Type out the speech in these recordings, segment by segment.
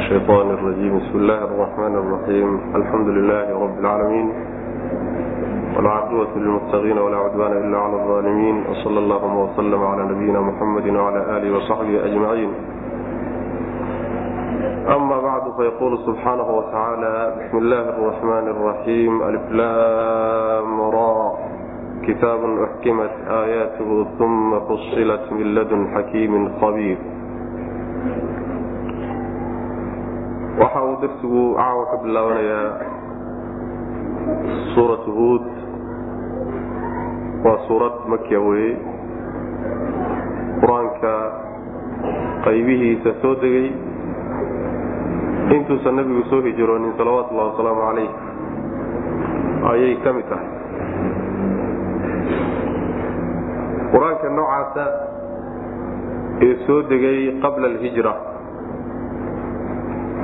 الشيطان الرجيم بسم الله الرحمن الرحيم الحمد لله رب العالمين والعاقبة للمتقين ولا عدوان إلا على الظالمين وصلى اللهم وسلم على نبينا محمد وعلى آله وصحبه أجمعين أما بعد فيقول سبحانه وتعالى بسم الله الرحمن الرحيم الإفلام را كتاب أحكمت آياته ثم فصلت من لدن حكيم خبير waxa uu darsigu caawa ka bilaabanayaa suuratu huud. Waa suurad makiya weeye. Qur'aanka qaybihiisa soo degay. Intuusan nebigu soo hijroonin salawaatullahi wasalaamu calayh ayay ka mid tahay. Qur'aanka noocaasa ee soo degay qabla alhijra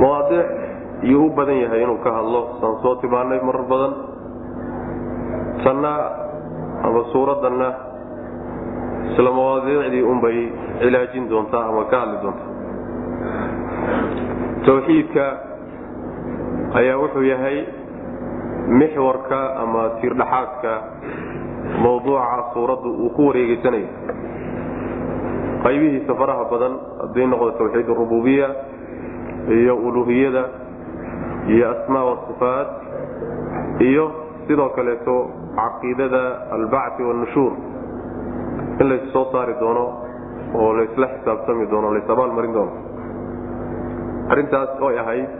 mawaadiic yuu u badan yahay inuu ka hadlo saan soo tilmaanay marar badan. Tanna ama suuraddanna isla mawaadiicdii unbay cilaajin doontaa ama ka hadli doontaa. Tawxiidka ayaa wuxuu yahay mixwarka ama tiirdhaxaadka mawduuca suuraddu uu ku wareegeysanayo qaybihiisa faraha badan hadday noqdo tawxiid arububiya iyo uluhiyada iyo asmaa wasifaat iyo sidoo kaleeto caqiidada albacti wannushuur in lays soo saari doono oo laysla xisaabtami doono lays abaalmarin doono. Arrintaas oy ahayd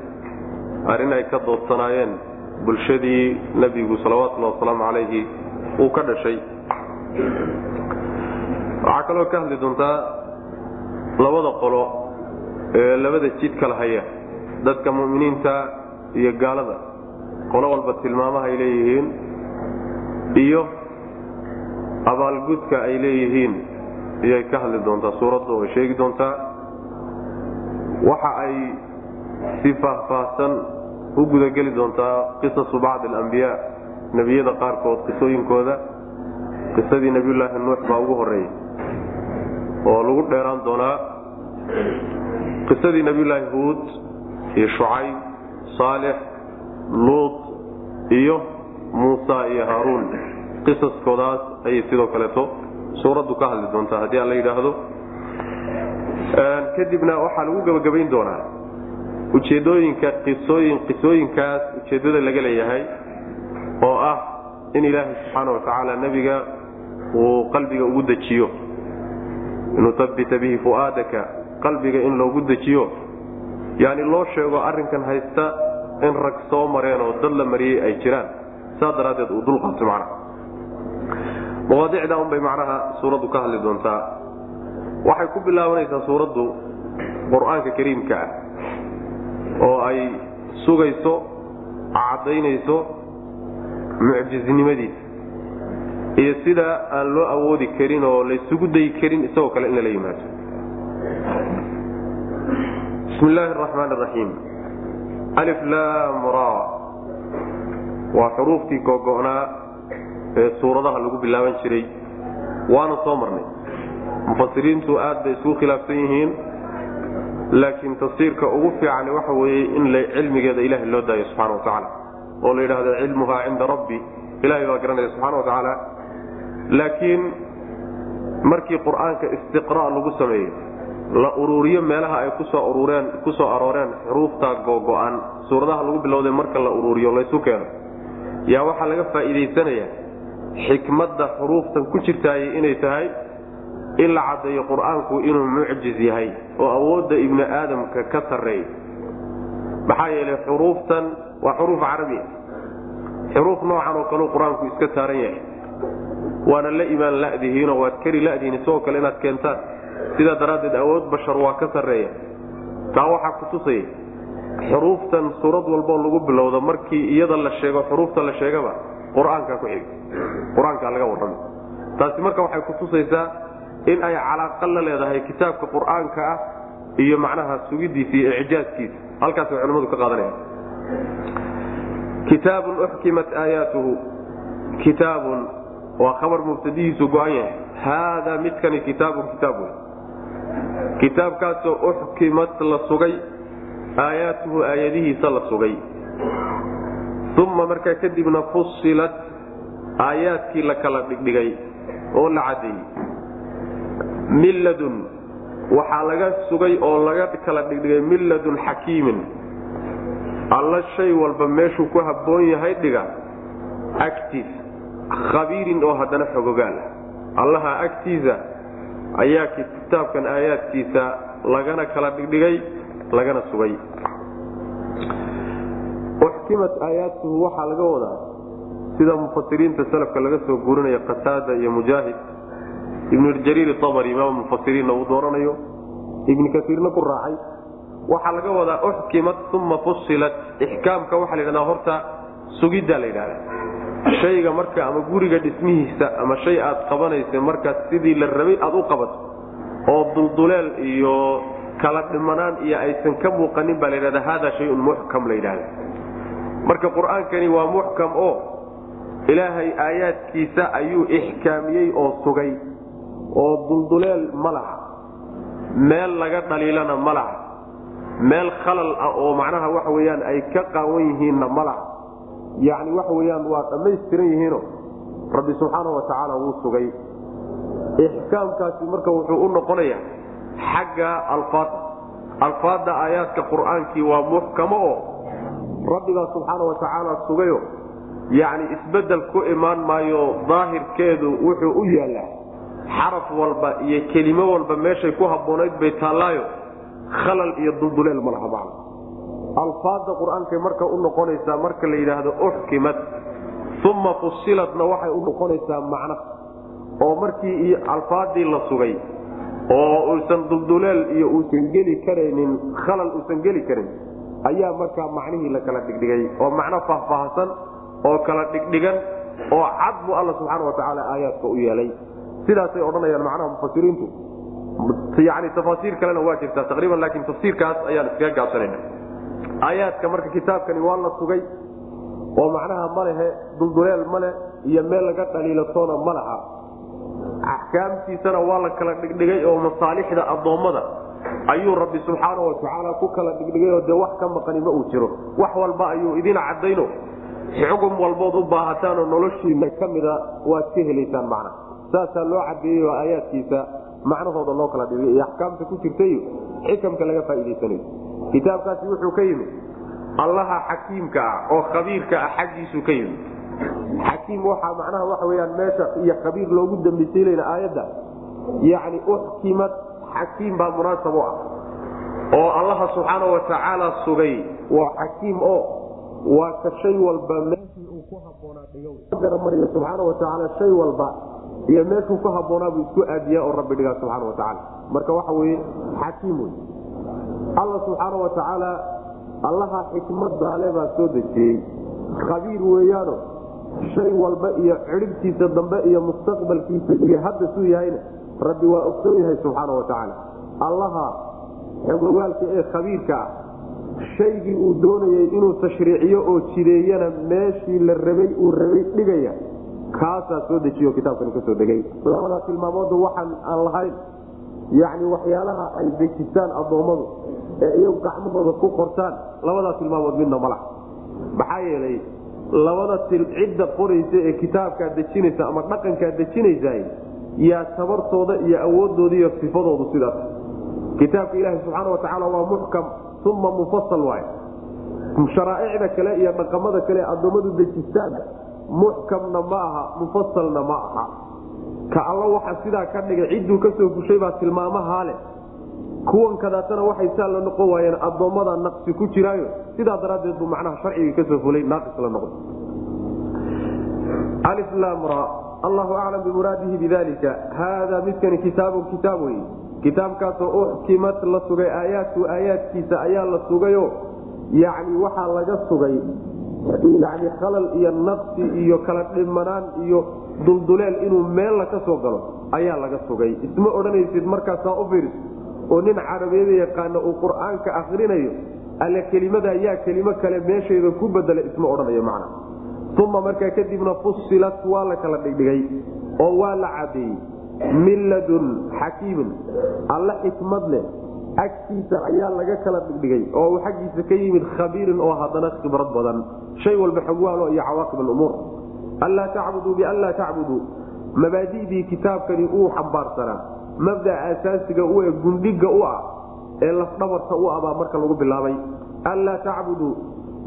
arrin ay ka doodsanaayeen bulshadii nebigu salawatullahi wasalaamu calayhi uu ka dhashay. Waxaa kaloo ka hadli doontaa labada qolo labada jid kala haya dadka mu'miniinta iyo gaalada. Qolo walba tilmaamaha ay leeyihiin iyo abaalgudka ay leeyihiin. Iyay ka hadli doontaa suuradda oo sheegi doontaa. Waxa ay si faahfaahsan u gudageli doontaa qisasu bacdi alambiyaa nebiyada qaarkood qisooyinkooda. Qisadii nebiyullaahi nuux baa ugu horreeyey oo lagu dheeraan doonaa qisadii nebiyullaahi huud iyo shucayb saalix luut iyo muusa iyo haaruun. Qisaskoodaas ayay sidoo kaleeto suuraddu ka hadli doontaa haddii aan la yidhaahdo. Kadibna waxaa lagu gebagabayn doonaa ujeedooyinka qisooyin qisooyinkaas ujeeddada laga leeyahay oo ah in ilaahay subxaana wa tacaala nebiga uu qalbiga ugu dejiyo. Nuhabbita bihi fu'aadaka qalbiga in loogu dejiyo. Yani loo sheego arrinkan haysta in rag soo mareen oo dad la mariyey ay jiraan. Saa daraaddeed uu dulqaato macnaha. Mawaadicda unbay macnaha suuraddu ka hadli doontaa. Waxay ku bilaabanaysaa suuraddu qur'aanka kariimka ah. Oo ay sugayso caddaynayso mucjiznimadiisa. Iyo sida aan loo awoodi karin oo laysugu dayi karin isagoo kale in lala yimaado bismi illaahi araxmaan araxiim alif lam ra. Waa xuruuftii googo'naa ee suuradaha lagu bilaaban jiray. Waana soo marnay. Mufasiriintu aad bay isugu khilaafsan yihiin laakiin tafsiirka ugu fiicani waxa weeye in cilmigeeda ilahay loo daayo subxana wa tacaala oo la yidhahdo cilmuhaa cinda rabbi. Ilahay baa garanaya subxana wa tacaala. Laakiin markii qur'aanka istiqra' lagu sameeyo la uruuriyo meelaha ay ku soo urureen ku soo arooreen xuruufta googo'an suuradaha lagu bilowday marka la uruuriyo laysu keeno. Yaa waxaa laga faa'iidaysanayaa xikmadda xuruuftan ku jirtaayay inay tahay in la caddeeyo qur'aanku inuu mucjiz yahay oo awoodda ibni aadamka ka sarreey maxaa yeelay xuruuftan waa xuruuf carabi. Xuruuf noocan oo kaleu qur'aanku iska saaran yahay. Waana la imaan la'dihiinoo waad kari la'dihiin isagoo kale inaad keentaan sidaa daraaddeed awood bashar waa ka sarreeya. Taa waxaa ku tusaya xuruuftan suurad walboo lagu bilowdo markii iyada la sheego xuruufta la sheegaba qur'aankaa ku xigi qur'aankaa laga warrama taasi marka waxay ku tusaysaa in ay calaaqa la leedahay kitaabka qur'aanka ah iyo macnaha sugidiisa iyo icjaazkiisa halkaasay culimmadu ka qaadanayaan. Kitaabun uxkimat aayaatuhu kitaabun waa khabar mubtadihiisu go-an yahay. Haadaa midkani kitaabun kitaab wey kitaabkaasoo uxkimat la sugay aayaatuhu aayadihiisa la sugay. Uma markaa kadibna fusilat aayaadkii la kala dhigdhigay oo la caddeeyey min ladun waxaa laga sugay oo laga kala dhigdhigay min ladun xakiimin. Alla shay walba meeshuu ku habboon yahay dhiga agtiis khabiirin oo haddana xogogaal. Ah allaha agtiisa ayaa kitaabkan aayaadkiisa lagana kala dhigdhigay lagana sugay. Uxkimat aayaatuhu waxaa laga wadaa sida mufasiriinta salafka laga soo gurinaya qataada iyo mujaahid. Ibnu jariir abri imaam mufasiriinna uu dooranayo ibn kaiirna ku raacay. Waxaa laga wadaa uxkimat uma fusilat ixkaamka waxaa la ydhahdaa horta sugiddaa la yidhahda shayga marka ama guriga dhismihiisa ama shay aad qabanaysa markaas sidii la rabay aad u qabato oo dulduleel iyo kala dhimanaan iyo aysan ka muuqanin baa la ydhahda hada shayun muxkam la yidhahda marka qur'aankani waa muxkam oo ilaahay aayaadkiisa ayuu ixkaamiyey oo sugay oo dulduleel ma laha. Meel laga dhaliilana ma laha. Meel khalal ah oo macnaha waxa weyaan ay ka qaawan yihiinna ma laha yacni waxa weyaan waa dhammaystiran yihiino rabbi subxaana wa tacaala wuu sugay. Ixkaamkaasi marka wuxuu u noqonaya xagga alfaada alfaadda aayaadka qur'aankii waa muxkamo oo rabbigaa subxaana wa tacaala sugayo. Yacni isbeddel ku imaan maayo daahirkeedu wuxuu u yaallaa xaraf walba iyo kelimo walba meeshay ku habboonayd bay taallaayo khalal iyo dulduleel ma laha macna alfaadda qur'aankay marka u noqonaysaa marka la yidhaahdo uxkimat uma fusilatna waxay u noqonaysaa macno. Oo markii alfaaddii la sugay oo uusan dulduleel iyo uusan geli karaynin khalal uusan geli karin ayaa markaa macnihii la kala dhigdhigay. Oo macno faahfaahsan oo kala dhigdhigan oo cad buu alla subxaana wa tacaala aayaadka u yeelay. Sidaasay odhanayaan macnaha mufasiriintu yani tafaasiir kalena waa jirtaa taqriiban laakiin tafsiirkaas ayaan iskaga gaabsanayna aayaadka marka kitaabkani waa la sugay oo macnaha ma lehe dulduleel male iyo meel laga dhaliilatoona ma laha. Axkaamtiisana waa la kala dhigdhigay oo masaalixda addoommada ayuu rabbi subxaana wa tacaala ku kala dhigdhigay oo dee wax ka maqani ma uu jiro. Wax walba ayuu idin cadayno xugum walbood u baahataan oo noloshiina ka mida waad ka helaysaan macna. Saasaa loo cadeeyey aayaadkiisa macnahooda loo kala dhigay. Iyo axkaamta ku jirta iyo xikamka laga faa'idaysanayo kitaabkaasi wuxuu ka yimid allaha xakiimka ah oo khabiirka ah xaggiisuu ka yimid. Xakiim waxaa macnaha waxa weyaan meesha iyo khabiir loogu dambaysiinayna aayadda. Yacni uxkimat xakiim baa munaasab u ah. Oo allaha subxaana wa tacaala sugay. Waa xakiim oo waa ka shay walba meeshii uu ku habboonaa dhigogaramariyo subxaana wa tacaala shay walba iyo meeshuu ku habboonaa buu isku aadiyaa oo rabbi dhigaa subxaana wa tacaala marka waxa weye xakiim wey alla subxaana wa tacaala allaha xikmaddaale baa soo dejiyey. Khabiir weeyaano shay walba iyo cidhibtiisa dambe iyo mustaqbalkiisa iyo hadda suu yahayna rabbi waa ogsoon yahay subxaana wa tacaala allaha xogogaalka ee khabiirka ah shaygii uu doonayey inuu tashriiciyo oo jideeyana meeshii la rabay uu rabay dhigaya kaasaa soo dejiyo kitaabkani ka soo degay. Labadaa tilmaamoodu waxaan aan lahayn yacni waxyaalaha ay dejistaan addoommadu ee iyagu gacmahooda ku qortaan labadaa tilmaamood midna ma laha. Maxaa yeelay labada cidda qoraysa ee kitaabkaa dejinaysa ama dhaqankaa dejinaysa yaa tabartooda iyo awoodooda iyo sifadoodu sidaas. Kitaabka ilaaha subxaana wa tacaala waa muxkam uma mufasal waay sharaaicda kale iyo dhaqamada kale addoommadu dejistaan muxkamna ma aha mufasalna ma aha ka alla waxa sidaa ka dhigay cidduu ka soo fushay baa tilmaamahaa leh. Kuwan kadaatana waxay saa la noqon waayeen addoommada naqsi ku jiraayo. Sidaa daraaddeed buu macnaha sharcigii ka soo fulay naaqis la noqday allamra allahu aclam bimuraadihi bidalika haadaa midkani kitaabun kitaab wey kitaabkaasoo uxkimat la sugay aayaatu aayaadkiisa ayaa la sugayo. Yacni waxaa laga sugay yani khalal iyo naqsi iyo kala dhimanaan iyo dulduleel inuu meella ka soo galo ayaa laga sugay. Isma odhanaysid markaasaa u fiiriso oo nin carabiyada yaqaana uu qur'aanka akrinayo alle kelimada yaa kelimo kale meeshayda ku bedela isma odhanayo macna. Uma markaa kadibna fusilat waa la kala dhigdhigay oo waa la cadeeyey. Min ladun xakiimin alle xikmad leh agtiisa ayaa laga kala dhigdhigay oo uu xaggiisa ka yimid khabiirin oo haddana khibrad badan. Shay walba xogwaalo iyo cawaaqib alumuur anlaa tacbuduu bianlaa tacbuduu mabaadidii kitaabkani uu xambaarsanaa mabdaa asaasiga u e gundhiga u ah ee lafdhabarta u abaa marka lagu bilaabay anlaa tacbuduu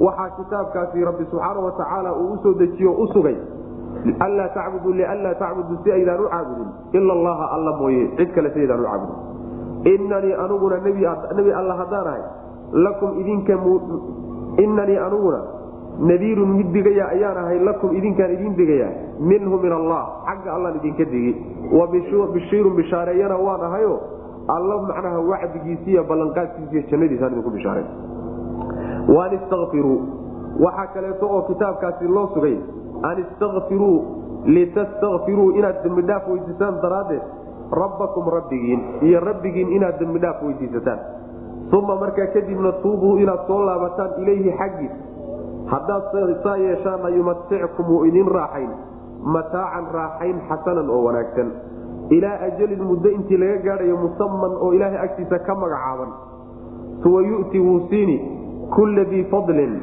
waxaa kitaabkaasi rabbi subxaana watacaala uu u soo dejiyo u sugay anlaa tacbuduu lianlaa tacbuduu si aydaan u caabudin ila allaha alla mooye cid kale si aydaan u caabudin inanii aniguna nebi alla haddaan ahay lakum idinka inanii aniguna nadiirun mid digaya ayaan ahay lakum idinkaan idin digayaa minhu min allah xagga allaan idinka digi. Wa bishiirun bishaareeyana waan ahayo alla macnaha wacdigiisiiyo ballanqaadkiisiiyo jannadiisaan idinku bishaaray. Waan istakfiruu waxaa kaleeto oo kitaabkaasi loo sugay an istakfiruu litastakfiruu inaad dembidhaaf weydiisaan daraaddeed rabbakum rabbigiin iyo rabbigiin inaad dembidhaaf weydiisataan uma markaa kadibna tuubuu inaad soo laabataan ilayhi xaggiis haddaad saa yeeshaanna yumatickum wuu idin raaxayn. Mataacan raaxayn xasanan oo wanaagsan. Ilaa ajalin muddo intii laga gaadhayo musaman oo ilaahay agtiisa ka magacaaban. Suwa yu'ti wuu siini kulla dii fadlin.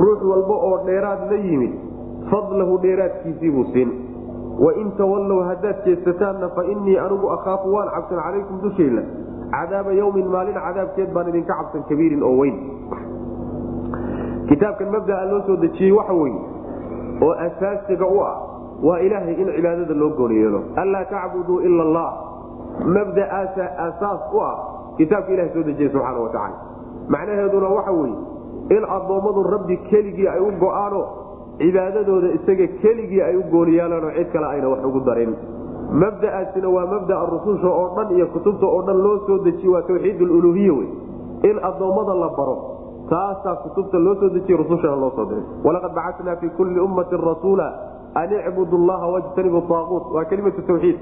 Ruux walba oo dheeraad la yimid fadlahu dheeraadkiisii buu siin. Wain tawallow haddaad jeesataanna fa innii anigu akhaafu waan cabsan calaykum dushayla cadaaba yawmin maalin cadaabkeed baan idinka cabsan kabiirin oo weyn kitaabkan mabdaa loo soo dejiyey waxa weye oo asaasiga u ah waa ilaahay in cibaadada loo gooniyeelo anlaa tacbuduu ila allah mabdaaasa asaas u ah kitaabka ilaha soo dejiyey subxaana watacaala macnaheeduna waxa weye in addoommadu rabbi keligii ay u go'aano cibaadadooda isaga keligii ay u gooniyaalaanoo cid kale ayna wax ugu darin. Mabda'aasina waa mabdaa rususha oo dhan iyo kutubta oo dhan loo soo dejiye waa tawxiid luluhiya wey in addoommada la baro taasaa kutubta loo soo dejiye rusushana loo soo diray walaqad bacatnaa fi kulli ummatin rasuula an icbudu llaha wajtanibu aaquut waa kelimatu tawxiid.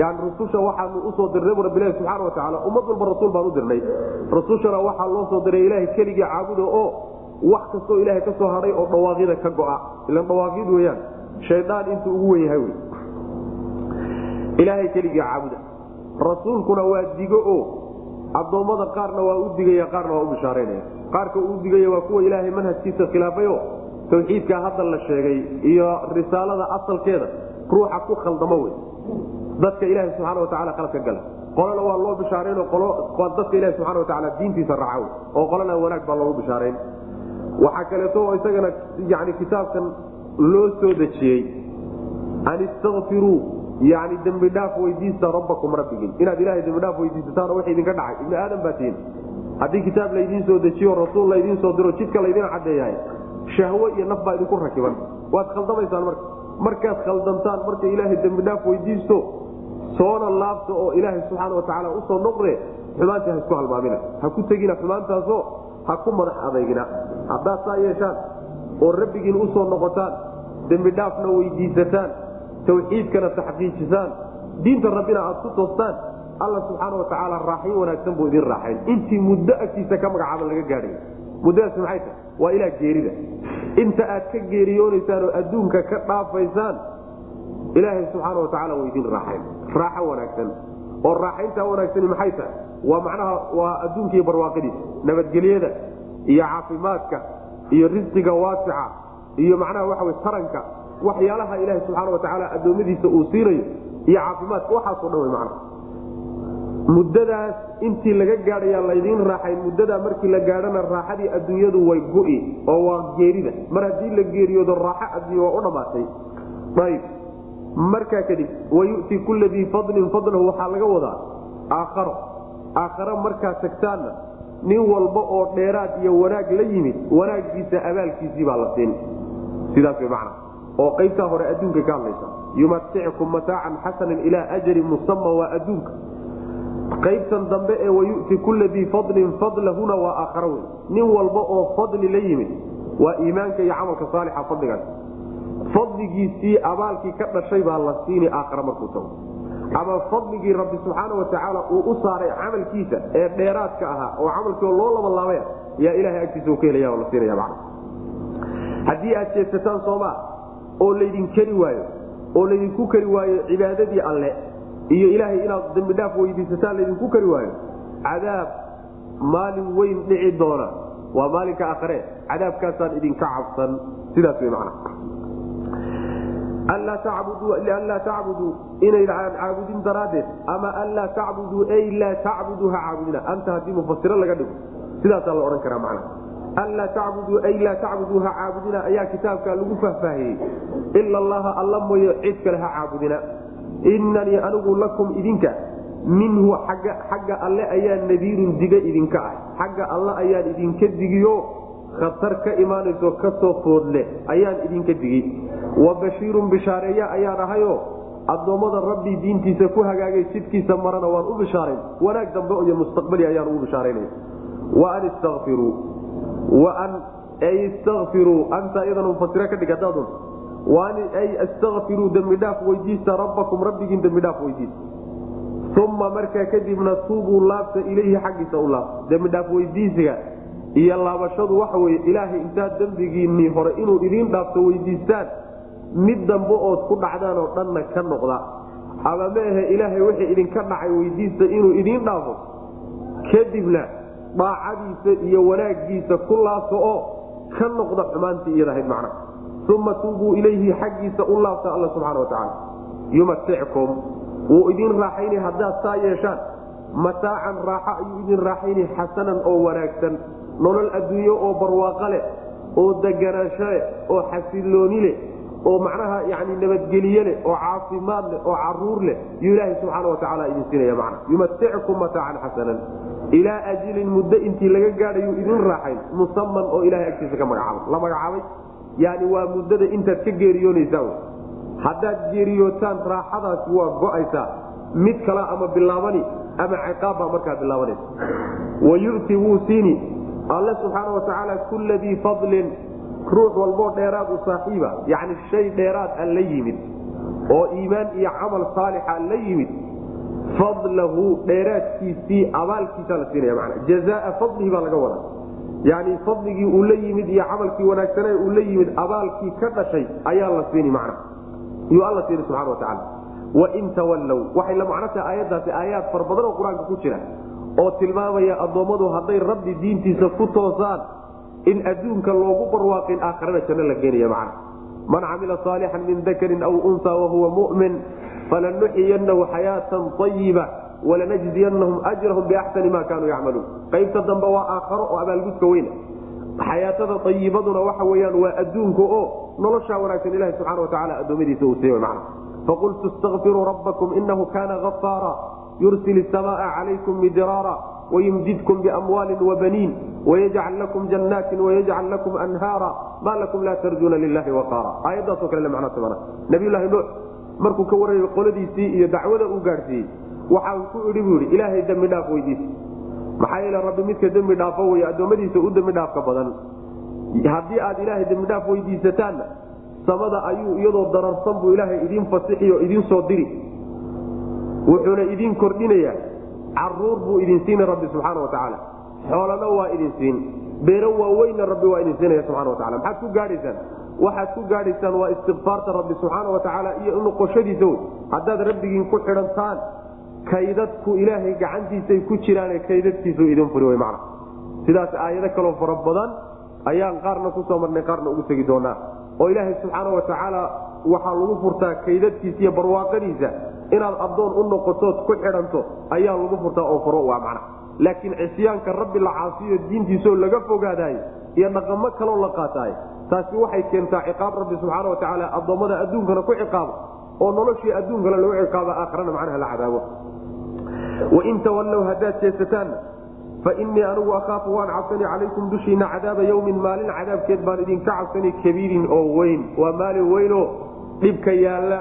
Yani rususha waxaanu u soo dirnay bu rabbilahi subxaana watacaala ummad walba rasuul baan u dirnay. Rasushana waxaa loo soo diray ilaahay keligii caabuda oo wax kastoo ilaahay ka soo hadhay oo dhawaaqyada ka go'a. Ilan dhawaaqyad weyaan shaydaan intuu ugu wen yahay ilaahay keligii caabuda. Rasuulkuna waa digo oo addoommada qaarna waa u digaya qaarna waa u bishaareynaya qaarka uu digaya waa kuwa ilaahay manhajkiisa khilaafayo tawxiidka hadda la sheegay iyo risaalada asalkeeda ruuxa ku khaldamo wey dadka ilaaha subxaana wataala khaladka gala. Qolana waa loo bishaarayn dadka ilaha subxana wataala diintiisa raaca oo qolana wanaag baa loogu bishaarayn waxaa kaleeto oo isagana yani kitaabkan loo soo dejiyey an istakfiruu yani dembi dhaaf weydiista rabbakum rabbigin inaad ilahay dembidhaaf weydiisataan wax idinka dhacay. Ibni aadam baa tihin haddii kitaab laydiin soo dejiyo rasuul laydiin soo diro jidka laydin cadeeyahay shahwo iyo naf baa idinku rakiban. Waad khaldamaysaan marka. Markaad khaldantaan marka ilaahay dembidhaaf weydiisto soona laabta oo ilaahay subxaana watacaala u soo noqde xumaanta ha isku halmaamina. Ha ku tegina xumaantaasoo ha ku madax adeygina haddaad saa yeeshaan oo rabbigiin u soo noqotaan dembidhaafna weydiisataan tawxiidkana taxqiijisaan diinta rabbina aad ku toostaan alla subxaana watacaala raaxin wanaagsan buu idin raaxayn intii muddo agtiisa ka magacaaban laga gaadhay. Muddadaas maxay tahay? Waa ilaa geerida. Inta aad ka geeriyoonaysaan oo adduunka ka dhaafaysaan ilaahay subxaana watacaala waa idin raaxayn raaxo wanaagsan. Oo raaxayntaa wanaagsani maxay tahay? Waa macnaha waa adduunkiiyo barwaaqadiisa. Nabadgelyada iyo caafimaadka iyo risqiga waasica iyo macnaha waxa wy taranka waxyaalaha ilaaha subxaana watacaala addoommadiisa uu siinayo iyo caafimaadka waxaasoo dhan wey macnaha muddadaas intii laga gaadhayaa laydiin raaxayn muddadaa markii la gaadhana raaxadii adduunyadu way gu'i oo waa geerida. Mar haddii la geeriyoodo raaxo adduunya waa u dhammaatay ayb markaa kadib wayu'ti kulla dii fadlin fadlahu waxaa laga wadaa aakharo. Aakharo markaa tagtaanna nin walba oo dheeraad iyo wanaag la yimid wanaaggiisa abaalkiisii baa la siin. Sidaas way macna oo qaybtaa hore adduunka ka hadlaysa. Yumatickum mataacan xasanan ilaa ajalin musama waa adduunka qaybtan dambe ee wayu'ti kulla dii fadlin fadlahuna waa aakharo wey nin walba oo fadli la yimid waa iimaanka iyo camalka saalixa fadligaas fadligiisii abaalkii ka dhashay baa la siini aakhara markuu tago. Ama fadligii rabbi subxaana watacaala uu u saaray camalkiisa ee dheeraadka ahaa oo camalkii loo labalaabaya yaa ilahay agtiisa ka helaya la siinaya man haddii aad jeedsataan soomaa oo laydin keri waayo oo laydinku keri waayo cibaadadii alle iyo ilaahay inaad dembidhaaf weydiisataan laydinku kari waayo cadaab maalin weyn dhici doona. Waa maalinka akhre cadaabkaasaan idinka cabsan. Sidaas wey macna. Anlaa tacbuduu inaydaan caabudin daraaddeed ama anlaa tacbuduu ay laa tacbuduu ha caabudina. Anta haddii mufasiro laga dhigo sidaasaa la odhan karaa macna. Anlaa tacbuduu ay laa tacbuduu ha caabudina ayaa kitaabka lagu fahfaahiyey ila allaha alla mooye cid kale ha caabudina inanii anigu lakum idinka. Minhu xagga alle ayaan nadiirun diga idinka ah. Xagga alle ayaan idinka digiyo. Khatar ka imaanayso ka soo foodleh ayaan idinka digay wa bashiirun bishaareeya ayaan ahayo. Addoommada rabbi diintiisa ku hagaagay jidkiisa marana waan u bishaarayn wanaag dambe iyo mustaqbali ayaan ugu bishaaraynaya wa an istakfiruu wa an ay istakfiruu anta iyadana mufasiro ka dhig hadaadun waan ay istakfiruu dembidhaaf weydiista rabbakum rabbigiin dembidhaaf weydiista. Uma markaa kadibna tuubuu laabta ilayhi xaggiisa u laabta. Dembidhaaf weydiisiga iyo laabashadu waxa weye ilaahay intaad dembigiinnii hore inuu idiin dhaafto weydiistaan mid dambe ood ku dhacdaan oo dhanna ka noqda. Ama maahe ilaahay wixii idinka dhacay weydiista inuu idiin dhaafo. Kadibna daacadiisa iyo wanaagiisa ku laabto oo ka noqda xumaantii iyadahayd macna uma tuubuu ilayhi xaggiisa u laabta alla subxana watacaala yumatickum wuu idin raaxaynay haddaad saa yeeshaan mataacan raaxo ayuu idin raaxaynay xasanan oo wanaagsan nolol adduunyo oo barwaaqo leh oo deganaansho leh oo xasilooni leh oo macnaha yani nabadgeliye leh oo caafimaad leh oo carruur leh yuu ilaaha subxaana watacaala idin siinaya mana yumatickum mataacan xasanan ilaa ajilin muddo intii laga gaadhayu idin raaxayn musaman oo ilahay agtiisa ka magacaabay la magacaabay yani waa muddada intaad ka geeriyoonaysaa haddaad geeriyootaan raaxadaasi waa go'aysaa. Mid kala ama bilaabani ama ciqaab baa markaa bilaabanaysa. Wayu'ti wuu siini alle subxaana watacaala kulla dii fadlin ruux walboo dheeraad u saaxiiba. Yani shay dheeraad a la yimid oo iimaan iyo camal saalixa la yimid fadlahu dheeraadkiisii abaalkiisa la siinaya mana jazaa fadlihi baa laga wadaa yani fadligii uu la yimid iyo camalkii wanaagsane uu la yimid abaalkii ka dhashay ayaa la siini mana yuu alla siini subxana watacaala wain tawallow waxay la macno tahay aayaddaasi aayaad far badan oo qur'aanka ku jira oo tilmaamaya addoommadu hadday rabbi diintiisa ku toosaan in adduunka loogu barwaaqin aakharana janno la geenaya macna man camila saalixan min dakarin aw unsa wahuwa mu'min falanuxiyanahu xayaatan ayiba walanajziyanahum ajrahum biaxsani ma kaanuu yacmaluun qaybta dambe waa aakharo oo abaalgudka weyna xayaatada ayibaduna waxa weyaan waa adduunka oo noloshaa wanaagsan ilahi subxana watacaala addoommadiisa uu siiy man faqultu istakfiruu rabbakum inahu kana afaara yursil samaaa calaykum midraara wayumdidkum biamwaalin wabaniin wayajcal lakum jannaatin wayajcal lakum anhaara ma lakum laa tarjuuna lilahi waqaara aayaddaasoo kale macnaa nabiylahi nuux markuu ka warayay qoladiisii iyo dacwada uu gaadhsiiyey waxaan ku idhi buu yidhi ilaahay dembi dhaaf weydiis. Maxaa yeele rabbi midka dembi dhaafo wey addoommadiisa u dembi dhaafka badan. Haddii aad ilaahay dembidhaaf weydiisataanna samada ayuu iyadoo dararsan buu ilaahay idiin fasixi oo idiin soo diri. Wuxuuna idiin kordhinayaa. Caruur buu idin siina rabbi subxaana watacaala xoolana waa idin siin. Beero waaweynna rabbi waa idin siinaya subxana watacala maxaad ku gaadhaysaan? Waxaad ku gaadhaysaan waa istikfaarta rabbi subxaana watacaala iyo noqoshadiisa wey. Haddaad rabbigiin ku xidhantaan kaydadku ilaahay gacantiisay ku jiraane kaydadkiisu idin furi wy mana sidaas aayado kaloo fara badan ayaan qaarna ku soo marnay qaarna ugu tegi doonaa. Oo ilaahay subxaana watacaala waxaa lagu furtaa kaydadkiisa iyo barwaaqadiisa. Inaad addoon u noqotood ku xidhanto ayaa lagu furtaa oo furo waa macna. Laakiin cisyaanka rabbi la caasiyo diintiisoo laga fogaadayo iyo dhaqamo kaloo la qaataayo taasi waxay keentaa ciqaab rabbi subxaana watacaala addoommada adduunkana ku ciqaabo oo noloshii adduunkana lagu ciqaabo aakharana macnaha la cadaabo. Wain tawallow haddaad jeesataanna fa innii akhaafu waan cabsani calaykum dushiina cadaaba yawmin maalin cadaabkeed baan idinka cabsani kabiirin oo weyn. Waa maalin weynoo dhibka yaalla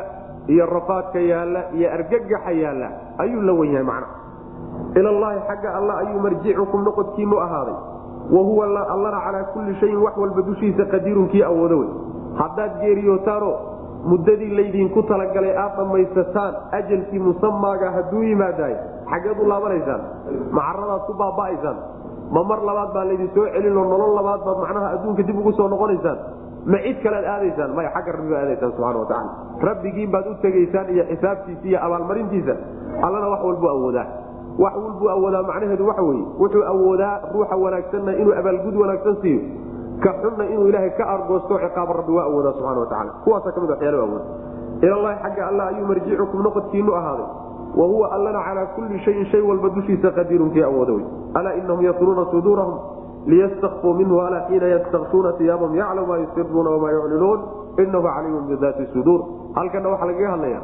iyo rafaadka yaalla iyo argagaxa yaalla ayuu la wen yahay macna ilallaahi xagga alla ayuu marjicukum noqodkiinu ahaaday. Wa huwa allana calaa kulli shayin wax walba dushiisa qadiirun kii awoodo wey haddaad geeriyootaanoo muddadii laydinku talagalay aad dhammaysataan ajalkii musamaaga hadduu yimaadaay xaggeed u laabanaysaan macaradaad ku baaba'aysaan ma mar labaad baa laydin soo celinoo nolol labaad baad macnaha adduunka dib ugu soo noqonaysaan ma cid kalead aadaysaan maya xagga rabbi baad aadaysaan subxana watacaala rabbigiin baad u tegaysaan iyo xisaabtiisa iyo abaalmarintiisa allana wax walbu awoodaa. Wax walbuu awoodaa macnaheedu waxa weye wuxuu awoodaa ruuxa wanaagsanna inuu abaalgud wanaagsan siiyo ka xunna inuu ilaahay ka argoosto ciqaaba rabbi waa awoodaa subxana watacaala kuwaasa ka mid waxyaala awood ilallahi xagga alla ayuu marjicukum noqodkiinu ahaaday. Wa huwa allana calaa kulli shayin shay walba dushiisa qadiirun kii awooda wey. Alaa inahum yasluuna suduurahum liyastakfuu minhu alaa xiina yastaksuuna iyaabahum yaclamu maa yusiruuna wamaa yuclinuun. Inahu caliimun bidaati suduur. Halkana waxaa lagaga hadlaya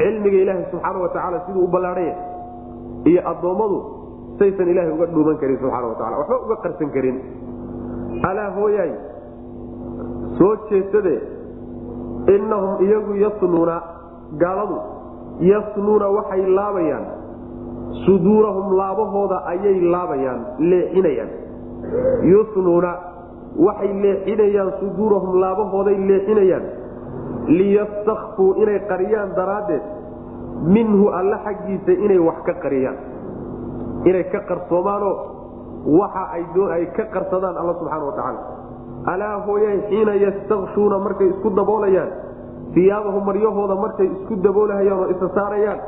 cilmiga ilaahay subxaana watacaala siduu u ballaadhaya iyo addoommadu saysan ilaahay uga dhuuman karin subxana watacala waxba uga qarsan karin alaa hooyaay soo jeesade innahum iyagu yasnuuna gaaladu yasnuuna waxay laabayaan. Suduurahum laabahooda ayay laabayaan leexinayaan. Yusnuuna waxay leexinayaan suduurahum laabahooday leexinayaan. Liyastakfuu inay qariyaan daraaddeed minhu alla xaggiisa inay wax ka qariyaan. Inay ka qarsoomaanoo waxa ay ka qarsadaan alla subxaana watacaala alaa hooyay xiina yastakshuuna markay isku daboolayaan. Iyaabahum maryahooda markay isku daboolahayaan oo isa saarayaan.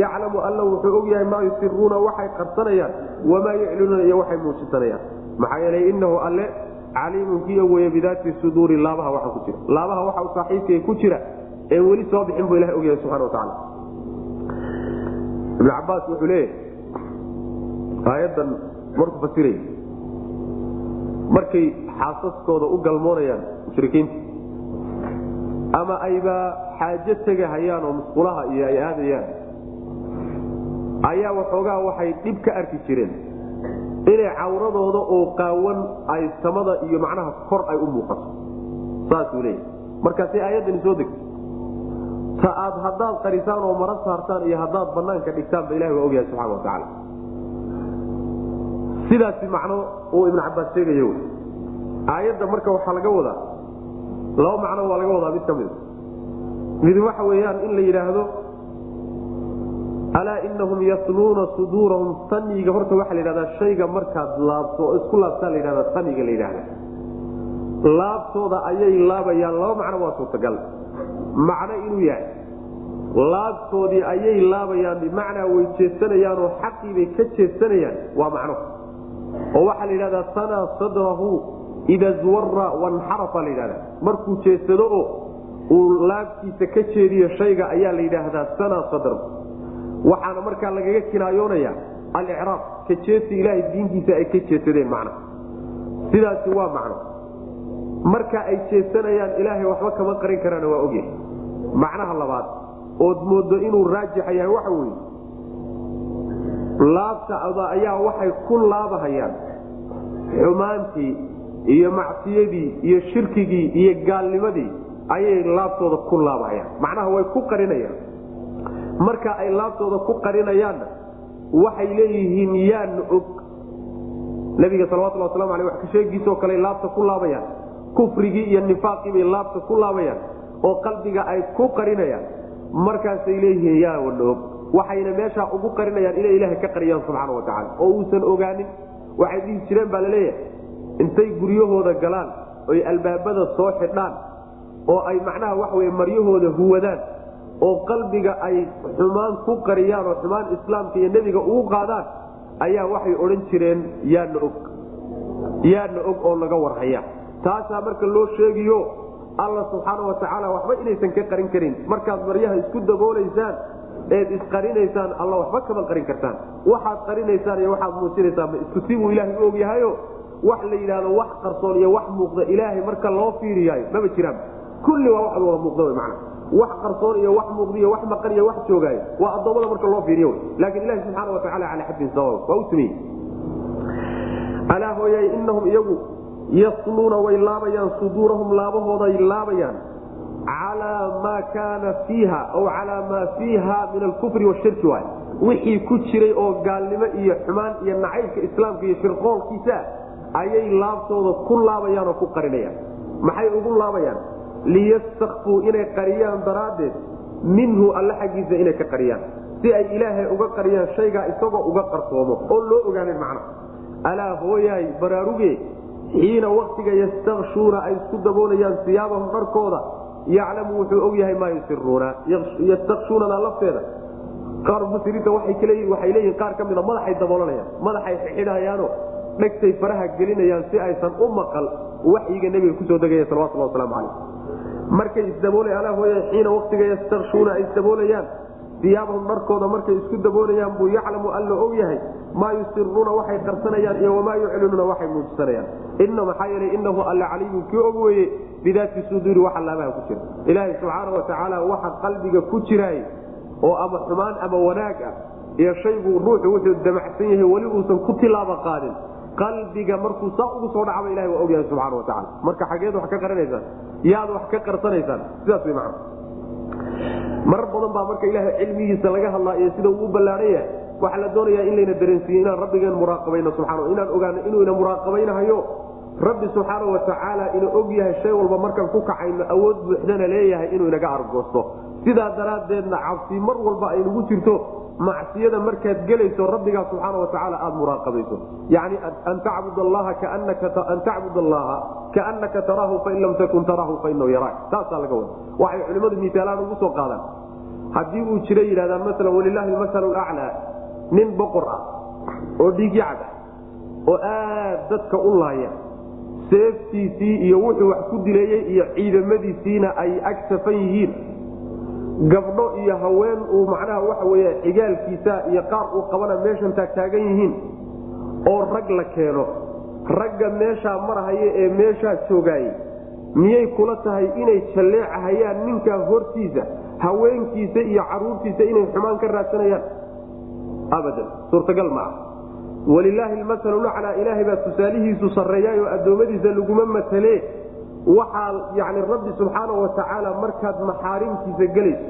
Yaclamu alla wuxuu og yahay maa yusiruuna waxay qarsanayaan wamaa yuclinuuna iyo waxay muujisanayaan maxaa yeelay inahu alle caliimun kiyo weye bidaati suduuri laabaha waxa ku jira. Laabaha waxa u saaxiibkay ku jira ee weli soo bixin buu ilaha ogyahay subxana watacaala ibn cabaas wuxuu leeyahay aayadan markuu fasiray markay xaasaskooda u galmoonayaan mushrikiinta. Ama ayba xaajo tegahayaan oo musqulaha iyo ay aadayaan. Ayaa waxoogaa waxay dhib ka arki jireen inay cawradooda oo qaawan ay samada iyo macnaha kor ay u muuqato. Saasuu leeyahy markaasay aayaddani soo degtay. Ta aad haddaad qarisaan oo mara saartaan iyo haddaad banaanka dhigtaanba ilahi waa ogyahay subxana watacaala sidaasi macno uu ibnu cabaas sheegay wy aayadda marka waxaa laga wadaa laba macno waa laga wadaa mid ka mida mid waxa weeyaan in la yidhaahdo alaa inahum yasnuuna suduurahum saniga. Horta waxaa la yidhahdaa shayga markaad laabto oo isku laabtaa la yidhahdaa saniga la yidhahda laabtooda ayay laabayaan laba macno waa suurtagal. Macno inuu yahay laabtoodii ayay laabayaan bimacnaa way jeesanayaanoo xaqiibay ka jeesanayaan waa macno oo waxaa la yidhahdaa sanaa sadrahu ida zwara wanxarafa la yidhahda markuu jeesado oo uu laabtiisa ka jeediyo shayga ayaa la yidhaahdaa sanaa sadr. Waxaana markaa lagaga kinaayoonaya alicraab ka jeesi ilaahay diintiisa ay ka jeesadeen macna. Sidaasi waa macno. Marka ay jeesanayaan ilaahay waxba kama qarin karaana waa ogyahay macnaha labaad ood moodo inuu raajixa yahay waxa weye laabtada ayaa waxay ku laabahayaan. Xumaantii iyo macsiyadii iyo shirkigii iyo gaalnimadii ayay laabtooda ku laabahayaan. Macnaha way ku qarinayaan. Marka ay laabtooda ku qarinayaanna waxay leeyihiin yaana og. Nabiga salawatuli waslamu aleh wax kasheegiisoo kale laabta ku laabayaan. Kufrigii iyo nifaaqii laabta ku laabayaan oo qalbiga ay ku qarinayaan. Markaasay leeyihiin yaana og waxayna meeshaa ugu qarinayaan inay ilaahay ka qariyaan subxaana watacaala oo uusan ogaanin waxay dhihi jireen baa la leeyahay intay guryahooda galaan oy albaabada soo xidhaan oo ay macnaha waxawy maryahooda huwadaan oo qalbiga ay xumaan ku qariyaan oo xumaan islaamka iyo nebiga ugu qaadaan ayaa waxay odhan jireen yaana og yaana og oo naga warhaya. Taasaa marka loo sheegiyo alla subxaana watacaala waxba inaysan ka qarin karin. Markaad maryaha isku daboolaysaan eed isqarinaysaan alla waxba kama qarin kartaan. Waxaad qarinaysaan iyo waxaad muujinaysaan isku si buu ilaahay u ogyahayo wax la yidhahdo wax qarsoon iyo wax muuqda ilaahay marka loo fiiriyaayo maba jiraan. Kulli waa waxad wada muuqda man wax qarsoon iyo wax muuqda iyo wax maqan iyo wax joogaayo waa addoommada marka loo fiiriyo laakin ilahi subxaana watacaala calaa xaddin sawaab waa u sameeyey. Alaa hooyay inahum iyagu yasnuuna way laabayaan suduurahum laabahooday laabayaan calaa maa kaana fiiha aw calaa maa fiiha min alkufri washirki waay wixii ku jiray oo gaalnimo iyo xumaan iyo nacaybka islaamka iyo shirqoolkiisa ayay laabtooda ku laabayaan oo ku qarinayaan maxay ugu laabayaan liyastakfuu inay qariyaan daraaddeed minhu alle xaggiisa inay ka qariyaan si ay ilaahay uga qariyaan shaygaa isagoo uga qarsoomo oo loo ogaanin macna alaa hooyaay baraaruge xiina waktiga yastakshuuna ay isku daboolayaan siyaabahum dharkooda yaclamu wuxuu og yahay maa yusiruuna yastakshuunada lafteeda. Qaar mufasiriinta waxay leeyihiin qaar ka mida madaxay daboolanayaan madaxay xidhayaano dhegtay faraha gelinayaan si aysan u maqal waxyiga nebiga ku soo degaya salawatulhi waslamu calayh markay isdaboolaya hooy xiina waktiga yastakshuuna ay isdaboolayaan iyaabahum dharkooda markay isku daboolayaan buu yaclamu alla og yahay maa yusiruuna waxay qarsanayaan iyo wamaa yuclinuuna waxay muujisanayaan ina maxaa yeelay inahu alla caliimun kii og weeye bidaati suduuri waxa laabaha ku jira. Ilaahay subxaana wa tacaala waxa qalbiga ku jiraay oo ama xumaan ama wanaag ah iyo shaygu ruuxu wuxuu damacsan yahay weli uusan ku tilaaba qaadin. Qalbiga markuu saa ugu soo dhacba ilahay waa ogyahay subxana wa marka xageed wax ka qaranaysaan yaad wax ka qarsanaysaan sidaas way macna marar badan baa marka ilaahay cilmigiisa laga hadlaa iyo sida uu u ballaaran yahay waxaa la doonayaa in layna dareensiiye inaan rabbigeen muraaqabayno subxana inaan ogaano inuu ina muraaqabaynahayo rabbi subxaana wa tacaala ina og yahay shay walba markaan ku kacayno awood buuxdana leeyahay inuu inaga argoosto. Sidaa daraaddeedna cabsi mar walba aynugu jirto macsiyada markaad gelayso rabbigaa subxaana wa tacaala aada muraaqabayso. Yani an tacbud allaha kaanaka taraahu fain lam takun taraahu fainahu yaraak. Taasaa laga wada waxay culimmadu misaalaan ugu soo qaadaan. Haddii uu jira yidhahdaan maala walilaahi almasalu laclaa nin boqor ah oo dhiigyacad ah oo aad dadka u laaya seeftiisii iyo wuxuu wax ku dileeyey iyo ciidamadiisiina ay ag safan yihiin gabdho iyo haween uu macnaha waxa wey xigaalkiisa iyo qaar uu qabana meeshan taagtaagan yihiin oo rag la keeno. Ragga meeshaa marahaya ee meeshaa joogaayey miyay kula tahay inay jalleecahayaan ninkaa hortiisa haweenkiisa iyo caruurtiisa inay xumaan ka raadsanayaan? Abadan. Suurtagal ma ah walilaahi lmasalu laclaa ilaahay baa tusaalihiisu sarreeyaay oo addoommadiisa laguma matale waxaa yani rabbi subxaana wa tacaala markaad maxaarimtiisa gelayso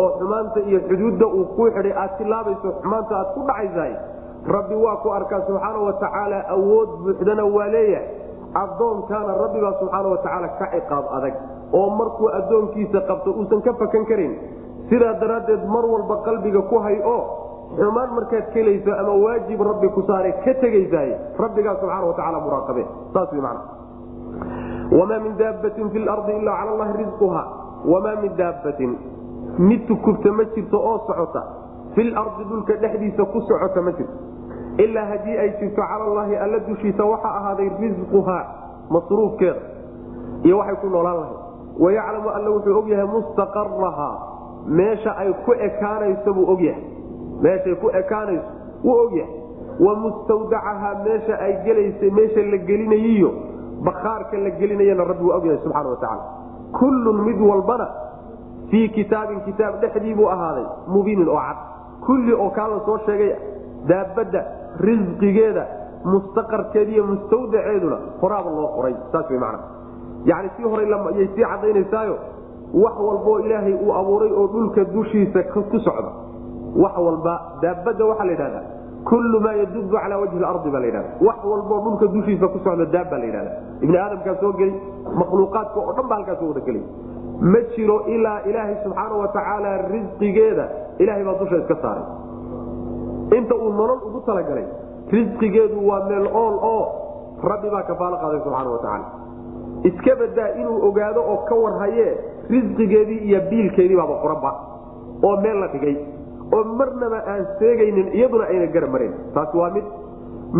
oo xumaanta iyo xuduudda uu kuu xidhay aad tilaabayso xumaanta aad ku dhacaysahay rabbi waa ku arkaa subxaana wa tacaala awood buuxdana waa leeyahay. Addoonkaana rabbibaa subxaana wa tacaala ka ciqaab adag oo markuu addoonkiisa qabto uusan ka fakan karin. Sidaa daraaddeed mar walba qalbiga ku hay oo xumaan markaad kelayso ama waajib rabbi ku saare ka tegaysaay rabbigaa subxaana wa tacaala muraaqabe saas wy macna wamaa min daabbatin fi lardi ilaa cala allahi risquha wamaa min daabbatin mid tukubta ma jirto oo socota fil ardi dhulka dhexdiisa ku socota ma jirto ilaa haddii ay jirto cala allaahi alla dushiisa waxaa ahaaday risquhaa masruufkeeda iyo waxay ku noolaan lahayd wayaclamu alla wuxuu ogyahay mustaqarahaa meesha ay ku ekaanayso buu ogyahay meeshay ku ekaanayso wuu ogyahay wa mustawdacahaa meesha ay gelaysa meesha la gelinayiyo bakaarka la gelinayana rabbi waa ogyahay subxana wa tacaala kullun mid walbana fii kitaabin kitaab dhexdii buu ahaaday mubiinin oo cad. Kulli oo kaa la soo sheegay daabadda risqigeeda mustaqarkeeda iyo mustawdaceeduna horaaba loo qoray saas way macna yacni sii horayay sii cadaynaysaayo wax walboo ilaahay uu abuuray oo dhulka dushiisa ku socda. Wax walba daabadda waxaa la yidhahdaa kullu maa yadubu calaa wajhi lardi baa la yidhahda. Wax walboo dhulka dushiisa ku socda daab baa la yidhahda. Ibni aadamkaa soo geli makhluuqaadka oo dhan baa halkaa soo wada gelay ma jiro ilaa ilaahay subxaana wa tacaala risqigeeda ilahay baa dusha iska saaray. Inta uu nolol ugu talagalay risqigeedu waa meel ool oo rabbi baa kafaalo qaaday subxaana wa tacaala. Iska badaa inuu ogaado oo ka warhaye risqigeedii iyo biilkeedii baaba qoranba oo meel la dhigay oo marnaba aan seegaynin iyaduna ayna gara marin taasi waa mid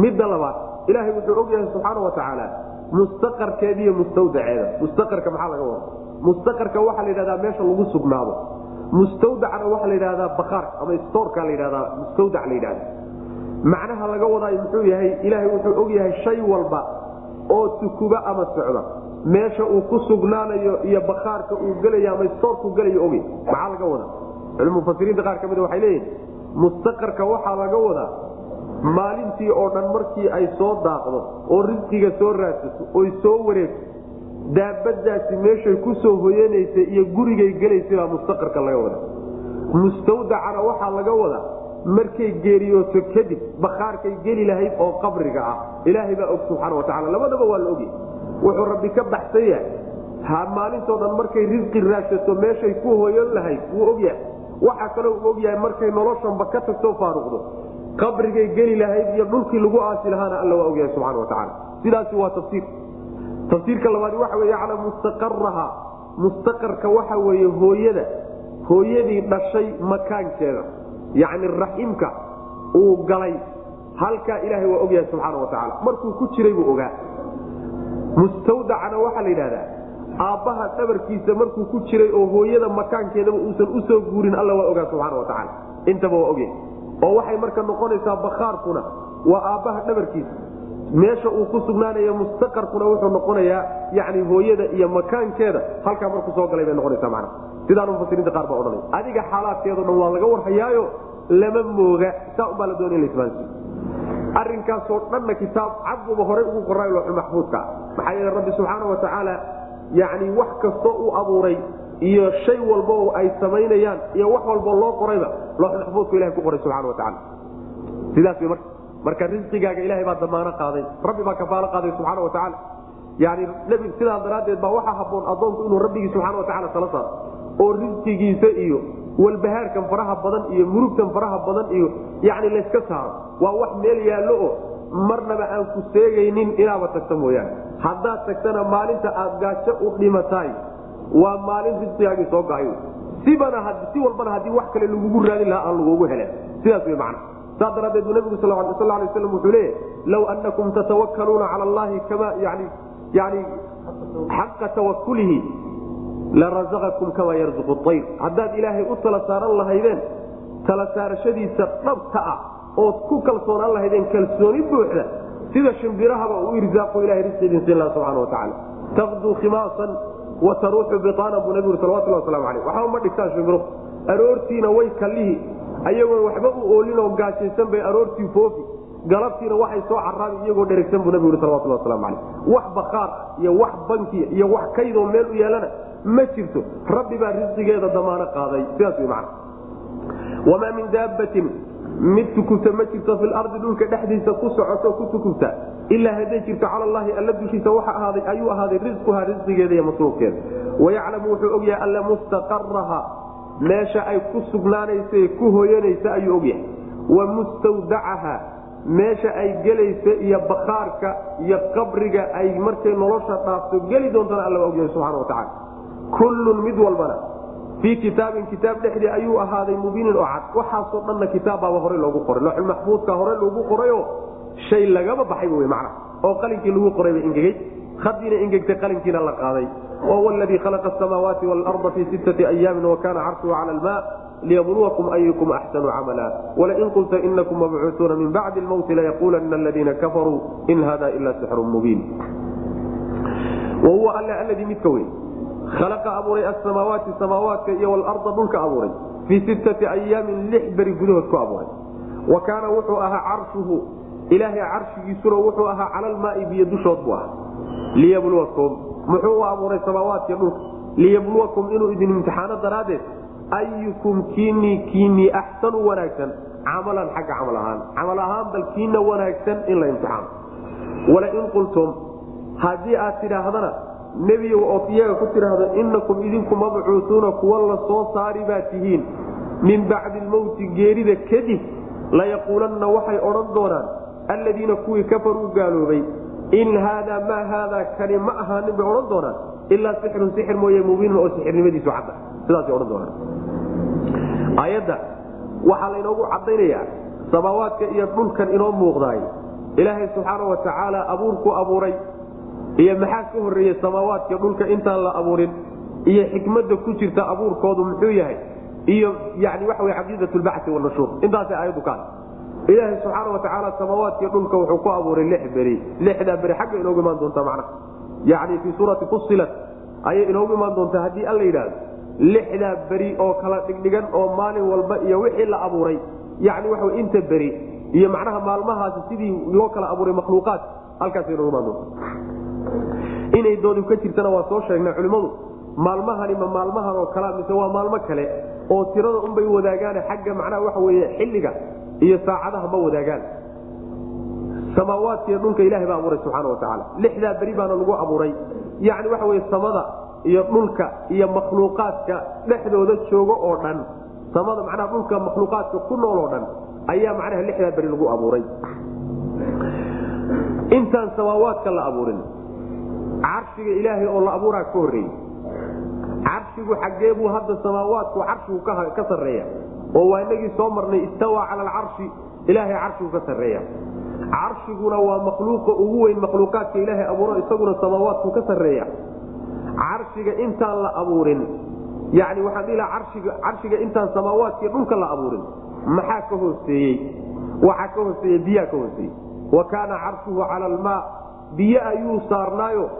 midda labaad. Ilaahay wuxuu ogyahay subxaana wa tacaala mustaqarkeeda iyo mustawdaceeda. Mustaqarka maxaa laga wada mustaqarka waxaa la yidhahdaa meesha lagu sugnaado. Mustawdacna waxaa la yidhahdaa bakaarka ama stoorka la yidhahdaa mustawdac la yidhahda macnaha laga wadaayo muxuu yahay ilaahay wuxuu og yahay shay walba oo tukuba ama socda. Meesha uu ku sugnaanayo iyo bakaarka uu gelayo ama stoorku gelayo ogey maxaa laga wadaa mufasiriinta qaar ka mida waxay leeyihiin mustaqarka waxaa laga wadaa maalintii oo dhan markii ay soo daaqdo oo risqiga soo raadsato oy soo wareegto daabadaasi meeshay ku soo hoyanaysa iyo gurigay gelaysay baa mustaqarka laga wadaa. Mustawdacana waxaa laga wadaa markay geeriyooto kadib bakaarkay geli lahayd oo qabriga ah. Ilaahay baa og subxaana watacaala labadaba waa la ogyahy wuxuu rabbi ka baxsan yahay. Ha maalintoo dhan markay risqi raadsato meeshay ku hoyan lahayd wuu ogyahay waxaa kaloo u ogyahay markay noloshanba ka tagtoo faaruqdo qabrigay geli lahayd iyo dhulkii lagu aasi lahaana alla waa ogyahay subxana watacaala sidaasi waa tafsiir. Tafsiirka labaadi waxa wey yaclam mustaqaraha mustaqarka waxa weeye hooyada hooyadii dhashay makaankeeda yani raximka uu galay. Halkaa ilaahay waa ogyahay subxaana wa tacaala. Markuu ku jiray buu ogaa. Mustawdacana waxaa la yidhahdaa aabbaha dhabarkiisa markuu ku jiray oo hooyada makaankeedaba uusan u soo guurin alla waa ogaa subxaana wa tacaala. Intaba waa ogyahay oo waxay marka noqonaysaa bakhaarkuna waa aabbaha dhabarkiisa. Meesha uu ku sugnaanayo mustaqarkuna wuxuu noqonayaa yani hooyada iyo makaankeeda halkaa markuu soo galay bay noqonaysa mana sidaana mufasiriinta qaar baa odhanay adiga xaalaadkeedo dhan waa laga warhayaayo lama mooga. Saa ubaa la doonay in arrinkaasoo dhanna kitaab cadbuba horay ugu looxul maxfuudka. Maxaa yeele rabbi subxaana wa yani wax kastoo uu abuuray iyo shay walba oo ay samaynayaan iyo wax walboo loo qorayba looxul maxfuudku ilahay ku qoray subxana wa tacaala. Sidaas way marka marka risqigaaga ilahay baa damaano qaaday rabbi baa kafaalo qaaday subxaana wa tacaala. Yani sidaa daraaddeed baa waxaa haboon addoonku inuu rabbigii subxana wa tacala tala saaro oo risqigiisa iyo walbahaarkan faraha badan iyo murugtan faraha badan iyo yani layska saaro waa wax meel yaallo oo marnaba aan ku seegaynin inaaba tagta mooyaane. Haddaad tagtana maalinta aad gaajo u dhimataay. Waa maalin risqigaagii soo sibana si walbana haddii wax kale lagugu raadin lahaa aan lagugu helen sidaas wey macna. Saa daraadeed buu nabigu sal lay waslam wuxuu leeyahy law anakum tatawakkaluuna cala allahi kama yani yani xaqa tawakulihi larazaqakum kama yarzuqu ayr haddaad ilaahay u tala saaran lahaydeen tala saarashadiisa dhabta ah ood ku kalsoonaan lahaydeen kalsooni buuxda sida shimbirahaba u irzaaqo ilahay risqiidin siin laha subxana wa tacala taqduu khimaasan wa taruuxu biaanan buu nabigu salawatullah waslamu aleyh waxba ma dhigtaan shimbiruhu aroortiina way kallihi. Ayagoon waxba u oolinoo gaajaysan bay aroortii foofi. Galabtiina waxay soo caraabi iyagoo dherigsan buu nabigu salawatullah waslamu aleyh wax bakaar iyo wax bankiya iyo wax kaydoo meel u yeelana ma jirto. Rabbi baa risqigeeda damaano qaaday. Sidaas wy man wamaa min daabbatin mid tukubta ma jirto fi lardi dhulka dhexdiisa ku socoto ku tukubta ilaa hadday jirto cala allahi alla dushiisa ayuu ahaaday risquhaa risqigeeda iyo masruufkeeda. Wayaclamu wuxuu ogyahay alla mustaqaraha meesha ay ku sugnaanaysa ku hoyanaysa ayuu ogyahay wa mustawdacaha meesha ay gelaysa iyo bakaarka iyo qabriga ay markay nolosha dhaafto geli doontana alla waa ogyahay subxana wa tacala kullun mid walbana fii kitaabin kitaab dhexdii ayuu ahaaday mubiinin oo cad. Waxaasoo dhanna kitaabbaaba hore loogu qoray. Looxulmaxfuudka hore loogu qorayo shay lagama baxayba w macna. Oo qalinkii lagu qorayba ingegey hadiina ingegtay qalinkiina la qaaday. Wahuwa aladii khalaqa asamaawaati waalarda fii sittati ayaamin wakana carshuhu cala alma liyabluwakum ayukum axsanu camala walain qulta inakum mabcuutuuna min bacdi lmowti layaquulanna aladiina kafaruu in hada ila sixrun mubiin. Wahuwa alla alladii midka wey khalaqa abuuray asamaawaati samaawaadka iyo walarda dhulka abuuray fii sittati ayaamin lix beri gudahood ku abuuray wa kaana wuxuu ahaa carshuhu ilaahay carshigiisuna wuxuu ahaa cala almaai biyo dushood buu ahaa liyabluwakum muxuu u abuuray samaawaadkiy dhulka liyabluwakum inuu idin imtixaano daraaddeed ayukum kiinii kiinii axsanu wanaagsan camalan xagga camal ahaan camal ahaan bal kiina wanaagsan in la imtixaano walain qultum haddii aad tidhaahdana nebiyow ood iyaga ku tidhaahdo inakum idinku mabcuutuuna kuwa la soo saari baa tihiin. Min bacdi lmowti geerida kadib layaquulanna waxay odhan doonaan alladiina kuwii kafaruu gaaloobay in haadaa maa haadaa kani ma ahaanin bay odhan doonaan. Ilaa sixirun sixir mooye mubiinun oo sixirnimadiisu cadda. Sidaasay odhan doonaan. Aayadda waxaa laynoogu caddaynayaa samaawaadka iyo dhulkan inoo muuqdaay. Ilaahay subxaana wa tacaala abuurku abuuray iyo maxaa ka horreeyey samaawaadka dhulka intaan la abuurin? Iyo xikmadda ku jirta abuurkoodu muxuu yahay? Iyo yani waxa wey caqiidat lbacsi intaasay aayaddu ka ilaahay subxaana wa tacaala samaawaadkii dhulka wuxuu ku abuuray lix beri. Lixdaa beri xagga inoogu imaan doontaa macnaha yani fii suurati fusilat ayay inoogu imaan doontaa haddii alla yidhaahdo. Lixdaa beri oo kala dhigdhigan oo maalin walba iyo wixii la abuuray. Yani waxa inta beri iyo macnaha maalmahaasi sidii loo kala abuuray makhluuqaad halkaas inoogu imaan doonta inay doodi ka jirtana waa soo sheegnay culimmadu maalmahani ma maalmahan oo kalea mise waa maalmo kale oo tirada unbay wadaagaan xagga macnaha waxa weye xilliga iyo saacadaha ma wadaagaan. Samaawaadkiiyo dhulka ilahay baa abuuray subxaana wa tacaala. Lixdaa beri baana lagu abuuray. Yani waxa weye samada iyo dhulka iyo makhluuqaadka dhexdooda joogo oo dhan. Samada macnaha dhulka makhluuqaadka ku nool oo dhan ayaa macnaha lixdaa beri lagu abuuray intaan samaawaadka la abuurin. Carshiga ilaahay oo la abuuraa ka horreeyey carshigu xaggee buu hadda samaawaadku carshigu ka sarreeya. Oo waa inagii soo marnay istawaa cala alcarshi ilaahay carshigu ka sarreeya. Carshiguna waa makhluuqa ugu weyn makhluuqaadka ilaahay abuuro isaguna samaawaadku ka sarreeya. Carshiga intaan la abuurin yani waxaan dhihi laha arshiga carshiga intaan samaawaadkii dhulka la abuurin maxaa ka hooseeyey? Waxaa ka hooseeye biyaa ka hooseeyey wa kaana carshuhu cala almaa. Biyo ayuu saarnaayo.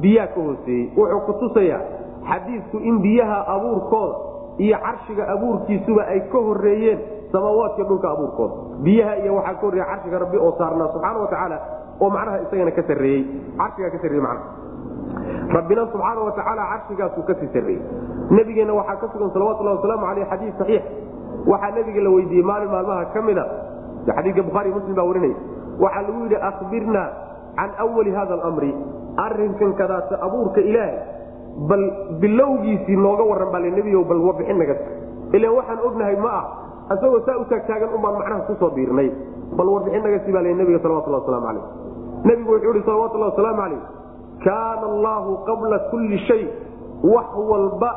Biyaa ka hooseeyey. Wuxuu ku tusayaa xadiidku in biyaha abuurkooda iyo carshiga abuurkiisuba ay ka horeeyeen samaawaadka dhulka abuurkooda biyaha iyo waxaa ka horreeya carshiga rabbi oo saarnaa subxaana wa tacaala oo macnaha isagana ka sarreeyey. Carshigaa ka sarreeyey macnaha. Rabbina subxaana wa tacaala carshigaasuu ka sii sarreeyey. Nebigeenna waxaa ka sugan salawatullahi wasalaamu aleyh xadiis saxiix. Waxaa nebiga la weydiiyey maalin maalmaha ka mida xadiidka bukhaari muslim baa warinaya waxaa lagu yidhi akhbirna can awali hada alamri. Arinkan kadaata abuurka ilaahay bal bilowgiisii nooga waran baa nebiyo bal warbixin naga ilan waxaan ognahay ma ah asagoo saa u taagtaagan unbaan macnaha ku soo biirnay. Bal warbixin naga sii baa nebiga salawatullah waslamu calayh. Nebigu wuxuu ihi salawatullah wasalaamu calayh kaana allaahu qabla kulli shay wax walba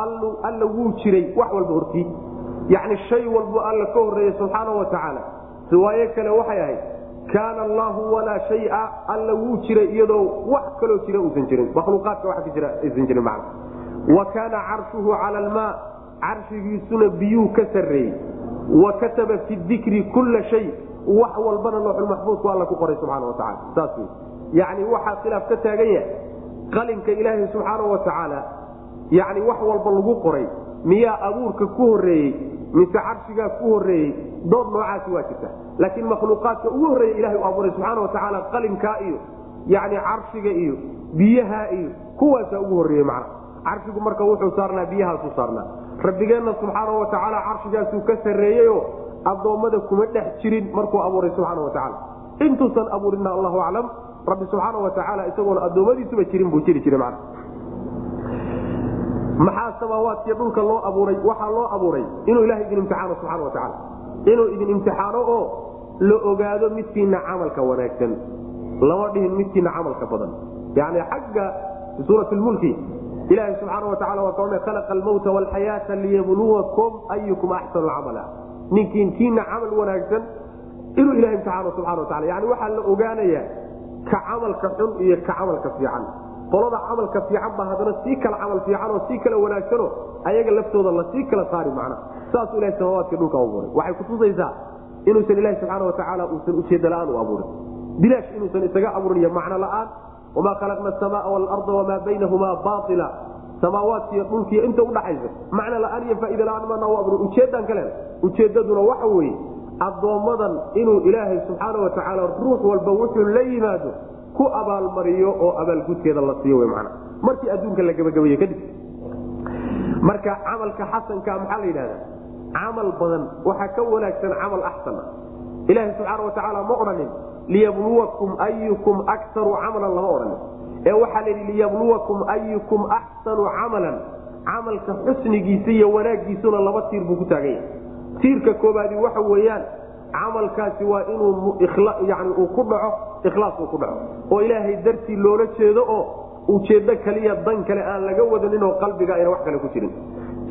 alla wuu jiray wax walba hortii. Yacni shay walbo alla ka horreeyey subxaana wa tacaala. Riwaayo kale waxay ahayd kaana allaahu walaa shaya alla wuu jiray iyadoo wax kaloo jira uusan jirin makhluuqaadka jira aysan jirin macna wa kaana carshuhu cala almaa carshigiisuna biyuu ka sarreeyey wa kataba fi dikri kulla shay wax walbana looxulmaxfuudku alla ku qoray subxaana wa tacala saas wey yacni waxaa khilaaf ka taagan yahay qalinka ilaahay subxaana wa tacaala yacni wax walba lagu qoray miyaa abuurka ku horreeyey mise carshigaa ku horreeyey dood noocaasi waa jirta. Laakiin makhluuqaadka ugu horreeya ilahay u abuuray subxaana wa tacaala qalinkaa iyo yacni carshiga iyo biyaha iyo kuwaasaa ugu horreeyey macna. Carshigu marka wuxuu saarnaa biyahaasuu saarnaa. Rabbigeenna subxaana wa tacaala carshigaasuu ka sarreeyeyo addoommada kuma dhex jirin markuu abuuray subxaana wa tacaala. Intuusan abuurinna allahu aclam. Rabbi subxaana wa tacaala isagoona addoommadiisuba jirin buu jiri jiray macna maxaa samaawaadkiyo dhulka loo abuuray waxaa loo abuuray inuu ilahay idin imtixaano subxana wa tacaala. Inuu idin imtixaano oo la ogaado midkiina camalka wanaagsan lama dhihin midkiina camalka badan. Yani xagga suurat lmulki ilahi subxaana wa tacala waa kaone khalaqa almawta walxayaata liyabluwakum ayukum axsanu camala ninkiin kiina camal wanaagsan inuu ilahay imtixaano subxana wa tacala yani waxaa la ogaanayaa ka camalka xun iyo ka camalka fiican qolada camalka fiican baa haddana sii kala camal fiican oo sii kala wanaagsano ayaga laftooda la sii kala saari macna. Saasuu ilahay samaawaadka dhulka abuuray waxay kutusaysaa inuusan ilahi subxaana wa tacaala uusan ujeeda la'aan u abuurin. Bilaash inuusan isaga abuurin macno la'aan. Wamaa khalaqna asamaa waalarda wamaa baynahumaa baila samaawaadkiiyo dhulkiiyo inta udhaxaysa macno la'aan iyo faaida la'aan mana u abuurin. Ujeedaan ka leeda ujeedaduna waxa weeye addoommadan inuu ilaahay subxaana wa tacaala ruux walba wuxuu la yimaado ku abaalmariyo oo abaalgudkeeda la siiyo man markii adduunka la gebagabeeye kadib marka camalka xasanka maxaa la yidhahda camal badan. Waxaa ka wanaagsan camal axsana ilaaha subxaana wa tacaala ma odhanin liyabluwakum ayukum akaru camalan lama odhanin. Ee waxaa layidhi liyabluwakum ayukum axsanu camalan. Camalka xusnigiisa iyo wanaaggiisuna laba tiir buu ku taagan yahay tiirka koobaadi waxa weeyaan camalkaasi waa inuu uu ku dhaco ikhlaas uu ku dhaco. oo ilaahay dartii loola jeedo oo ujeeddo kaliya dan kale aan laga wadaninoo qalbiga ayna wax kale ku jirin.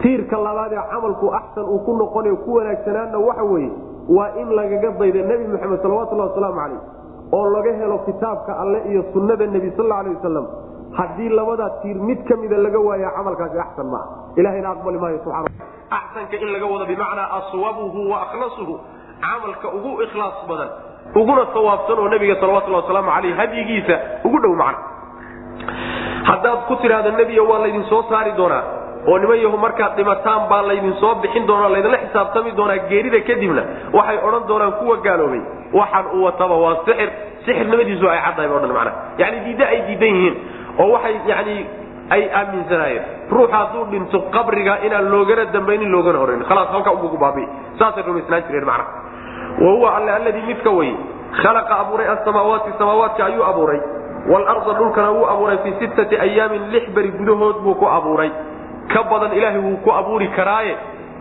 Tiirka labaad ee camalku axsan uu ku noqonayo ku wanaagsanaana waxa weeye waa in lagaga dayda nebi moxamed salawatulhi wasalaamu calayh oo laga helo kitaabka alle iyo sunnada nebi sal alay wasalam haddii labadaa tiir mid ka mida laga waaya camalkaasi axsan maaha. Ilahayna aqbali maayo subana axsanka in laga wado bimacnaa aswabuhu wa akhlasuhu camalka ugu ikhlaas badan uguna sawaabsan oo nabiga salawatulhi wasalaamu aleyh hadyigiisa ugu dhow macna. Haddaad ku tidhaahdo nebiyo waa laydin soo saari doonaa oo niman yahu markaad dhimataan baa laydin soo bixin doona laydinla xisaabtami doonaa geerida kadibna waxay odhan doonaan kuwa gaaloobay. Waxaan u wataba waa sixir sixirnimadiisu ay caddahay ba odhan macna. Yani diidda ay diidan yihiin oo waxay yani ay aaminsanaayeen. Ruux hadduu dhinto qabriga inaan loogana dambaynin loogana horayn khalaas halka ubugu baabi saasay rumaysnaan jireen macna wa huwa alle alladii midka wey khalaqa abuuray asamaawaati samaawaadka ayuu abuuray waalarda dhulkana wuu abuuray fii sittati ayaamin lix beri gudahood buu ku abuuray ka badan ilaahay wuu ku abuuri karaaye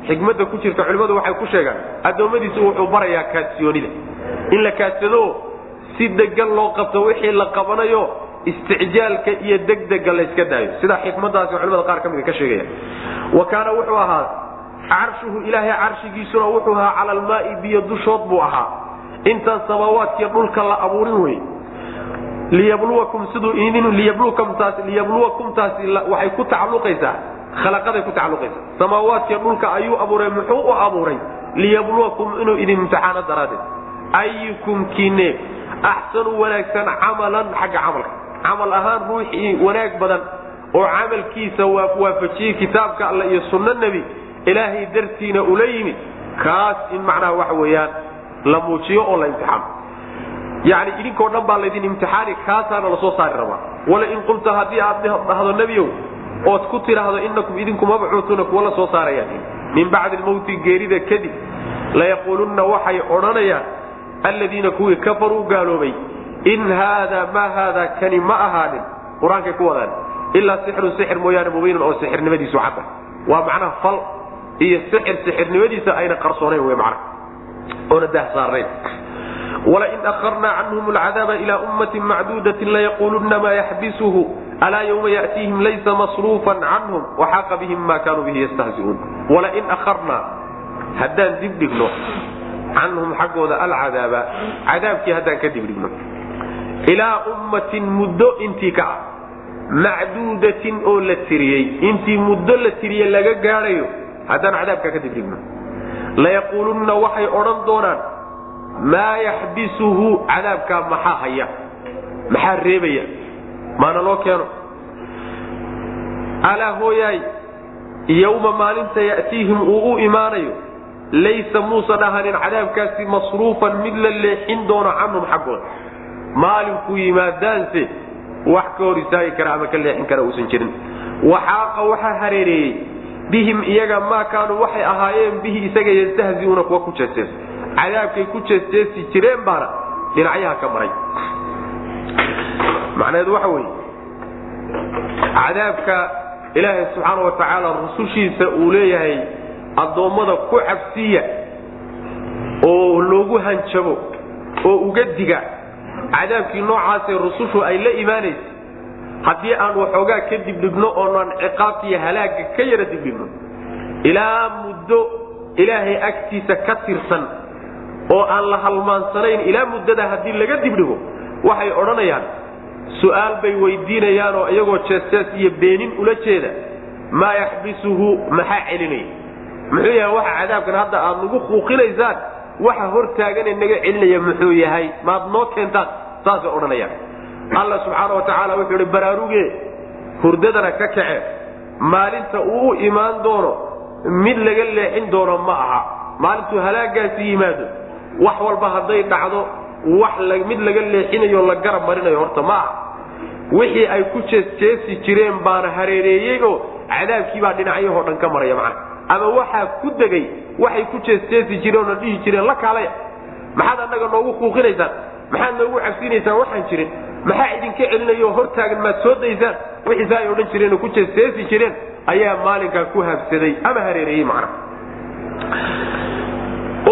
xikmadda ku jirta culimmadu waxay ku sheegaan addoommadiisu wuxuu barayaa kaadsiyoonida in la kaadsado si degan loo qabto wixii la qabanayo isticjaalka iyo degdega layska daayo sidaa xikmadaasi culimada qaar ka mida ka sheegaya wa kaana wuxuu ahaa carshuhu ilaahay carshigiisuna wuxuu ahaa cala almaai biyo dushood buu ahaa. Intaan samaawaadkiyo dhulka la abuurin wey liyabluwakum siduu liyabluwakumtaas liyabluwakumtaasi waxay ku tacalluqaysaa khalaqaday ku tacalluqaysaa. Samaawaadkiyo dhulka ayuu abuuray muxuu u abuuray? Liyabluwakum inuu idin imtixaano daraaddeed. Ayukum kiine axsanu wanaagsan camalan xagga camalka. Camal ahaan ruuxii wanaag badan oo camalkiisa waafajiyey kitaabka alle iyo sunno nebi ilaahay dartiina ula yimid kaas in macnaha waxa weeyaan la muujiyo oo la imtixaano yani idinkoo dhan baa laydin imtixaani kaasaana la soo saari rabaa. Wala in qulta haddii aad dhahdo nebiow ood ku tidhaahdo inakum idinku mabcuutuuna kuwa la soo saarayaan. Min bacdi lmawti geerida kadib layaquulunna waxay odhanayaan alladiina kuwii kafaruu gaaloobay in haada maa haada kani ma ahaanin. Qur'aankay ku wadaan ilaa sixirun sixir mooyaane mubiinun oo sixirnimadiisu cadda waa macnaha fal iyo sixir sixirnimadiisa ayna qarsoonayn wy mana oona dah saarnayn. Wlain aharnaa canhum alcadaaba ila ummatin macduudatin layaquluna maa yaxbisuhu alaa ywma yatiihim laysa masruufan canhum waxaaqa bihim ma kaanuu bihi yastahziuun. Walain aharnaa haddaan dibdhigno canhum xaggooda alcadaaba cadaabkii haddaan ka dibdhigno ilaa ummatin muddo intii ka ah macduudatin oo la tiriyey intii muddo la tiriye laga gaadhayo haddaan cadaabka ka dibdhigno layaquulunna waxay odhan doonaan maa yaxbisuhu cadaabkaa maxaa haya? Maxaa reebaya? Maana loo keeno. Alaa hooyaay yowma maalinta ya'tiihim uu u imaanayo laysa muusan ahanin cadaabkaasi masruufan mid la leexin doono canhum xaggooda. Maalinkuu yimaadaanse wax ka hor istaagi kara ama ka leexin kara uusan jirin. Waxaaqa waxaa hareereeyey bihim iyaga maa kaanuu waxay ahaayeen bihi isaga yastahziuuna kuwa ku jeestees cadaabkay ku jeesteesi jireen baana dhinacyaha ka maray. Macnaheedu waxa weeye cadaabka ilaahay subxaana wa tacaala rusushiisa uu leeyahay addoommada ku cabsiya oo loogu hanjabo oo uga diga cadaabkii noocaasee rusushu ay la imaanaysa haddii aan waxoogaa ka dibdhigno oonaan ciqaabta iyo halaagga ka yara dibdhigno ilaa muddo ilaahay agtiisa ka tirsan oo aan la halmaansanayn ilaa muddada haddii laga dibdhigo waxay odhanayaan su'aal bay weydiinayaan oo iyagoo jeesjees iyo beenin ula jeeda maa yaxbisuhu maxaa celinaya? Muxuu yahay waxa cadaabkan hadda aad nagu kuuqinaysaan waxa hortaagane naga celinaya muxuu yahay maad noo keentaan saasay odhanayaan alla subxaana wa tacaala wuxuu ihi baraaruge hurdadana ka kace. Maalinta uu u imaan doono mid laga leexin doono ma aha. Maalintuu halaagaasi yimaado. Wax walba hadday dhacdo wax mid laga leexinayo la garab marinayo horta ma aha. Wixii ay ku jeesjeesi jireen baana hareereeyey oo cadaabkiibaa dhinacyahoo dhan ka maraya macna. Ama waxaa ku degay waxay ku jeesjeesi jireen oo dhihi jireen la kaalaya. Maxaad annaga noogu kuuqinaysaan? Maxaad noogu cabsiinaysaan? Waxaan jirin maxaa idinka celinayo hortaagan maad soo daysaan? Wixiise ay odhan jireen oo ku jeesjeesi jireen ayaa maalinkaa ku habsaday ama hareereeyey macna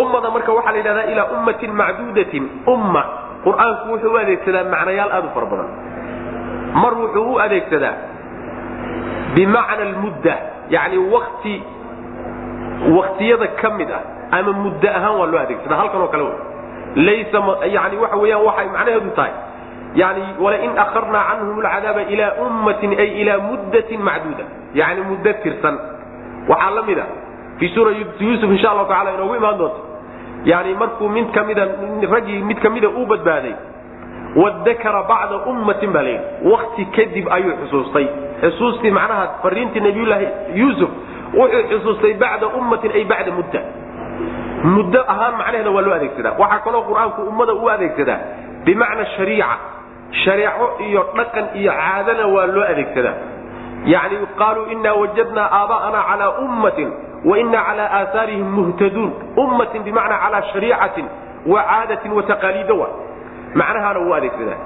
ummada marka waxaa la yidhahdaa ilaa ummatin macduudatin umma. Qur'aanku wuxuu u adeegsadaa macnayaal aad u fara badan. Mar wuxuu u adeegsadaa bimacna almudda yani wakti waktiyada ka mid ah ama muddo ahaan waa loo adeegsadaa halkan oo kale laysa yani waxa weeyaan waxay macnaheedu tahay yani walain akharnaa canhum alcadaaba ilaa ummatin ay ilaa muddatin macduuda yani muddo tirsan. Waxaa la mid a fii suurati yuusuf insha allahu tacala inoogu imaan doonto. Yani markuu mid kamida raggii mid kamida uu badbaaday wadakara bacda ummatin baa layidhi wakti kadib ayuu xusuustay. Xusuustii macnaha fariintii nabiyullaahi yuusuf wuxuu xusuustay bacda ummatin ay bacda mudda. Muddo ahaan macnaheeda waa loo adeegsadaa. Waxaa kaloo qur'aanku ummada u adeegsadaa bimacna shariica shareeco iyo dhaqan iyo caadana waa loo adeegsadaa. Yani qaaluu inaa wajadnaa aaba'ana calaa ummatin waina calaa aahaarihim muhtaduun. Ummatin bimacnaa calaa shariicatin wa caadatin wa taqaaliida wa. Macnahaana wuu adeegsadaa.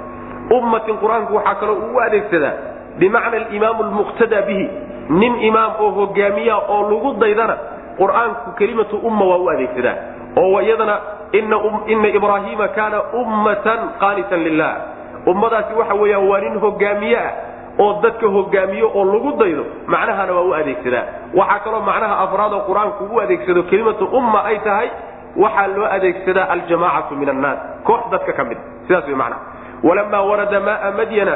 Ummatin qur'aanku waxaa kaloo uu adeegsadaa bimacna alimaamu lmuqtadaa bihi. Nin imaam oo hogaamiya oo lagu daydana qur'aanku kelimatu umma waa u adeegsadaa. Oo iyadana ina ibraahiima kaana ummatan qaanitan lilah ummadaasi waxa weeyaan waa nin hogaamiye ah oo dadka hogaamiyo oo lagu daydo macnahana waa u adeegsadaa waxaa kaloo macnaha afraad qur'aanku u adeegsado kelimatu umma ay tahay waxaa loo adeegsadaa aljamaacatu min annaas koox dadka ka mid sidaas way macnaha. Walamaa warada maaa madyana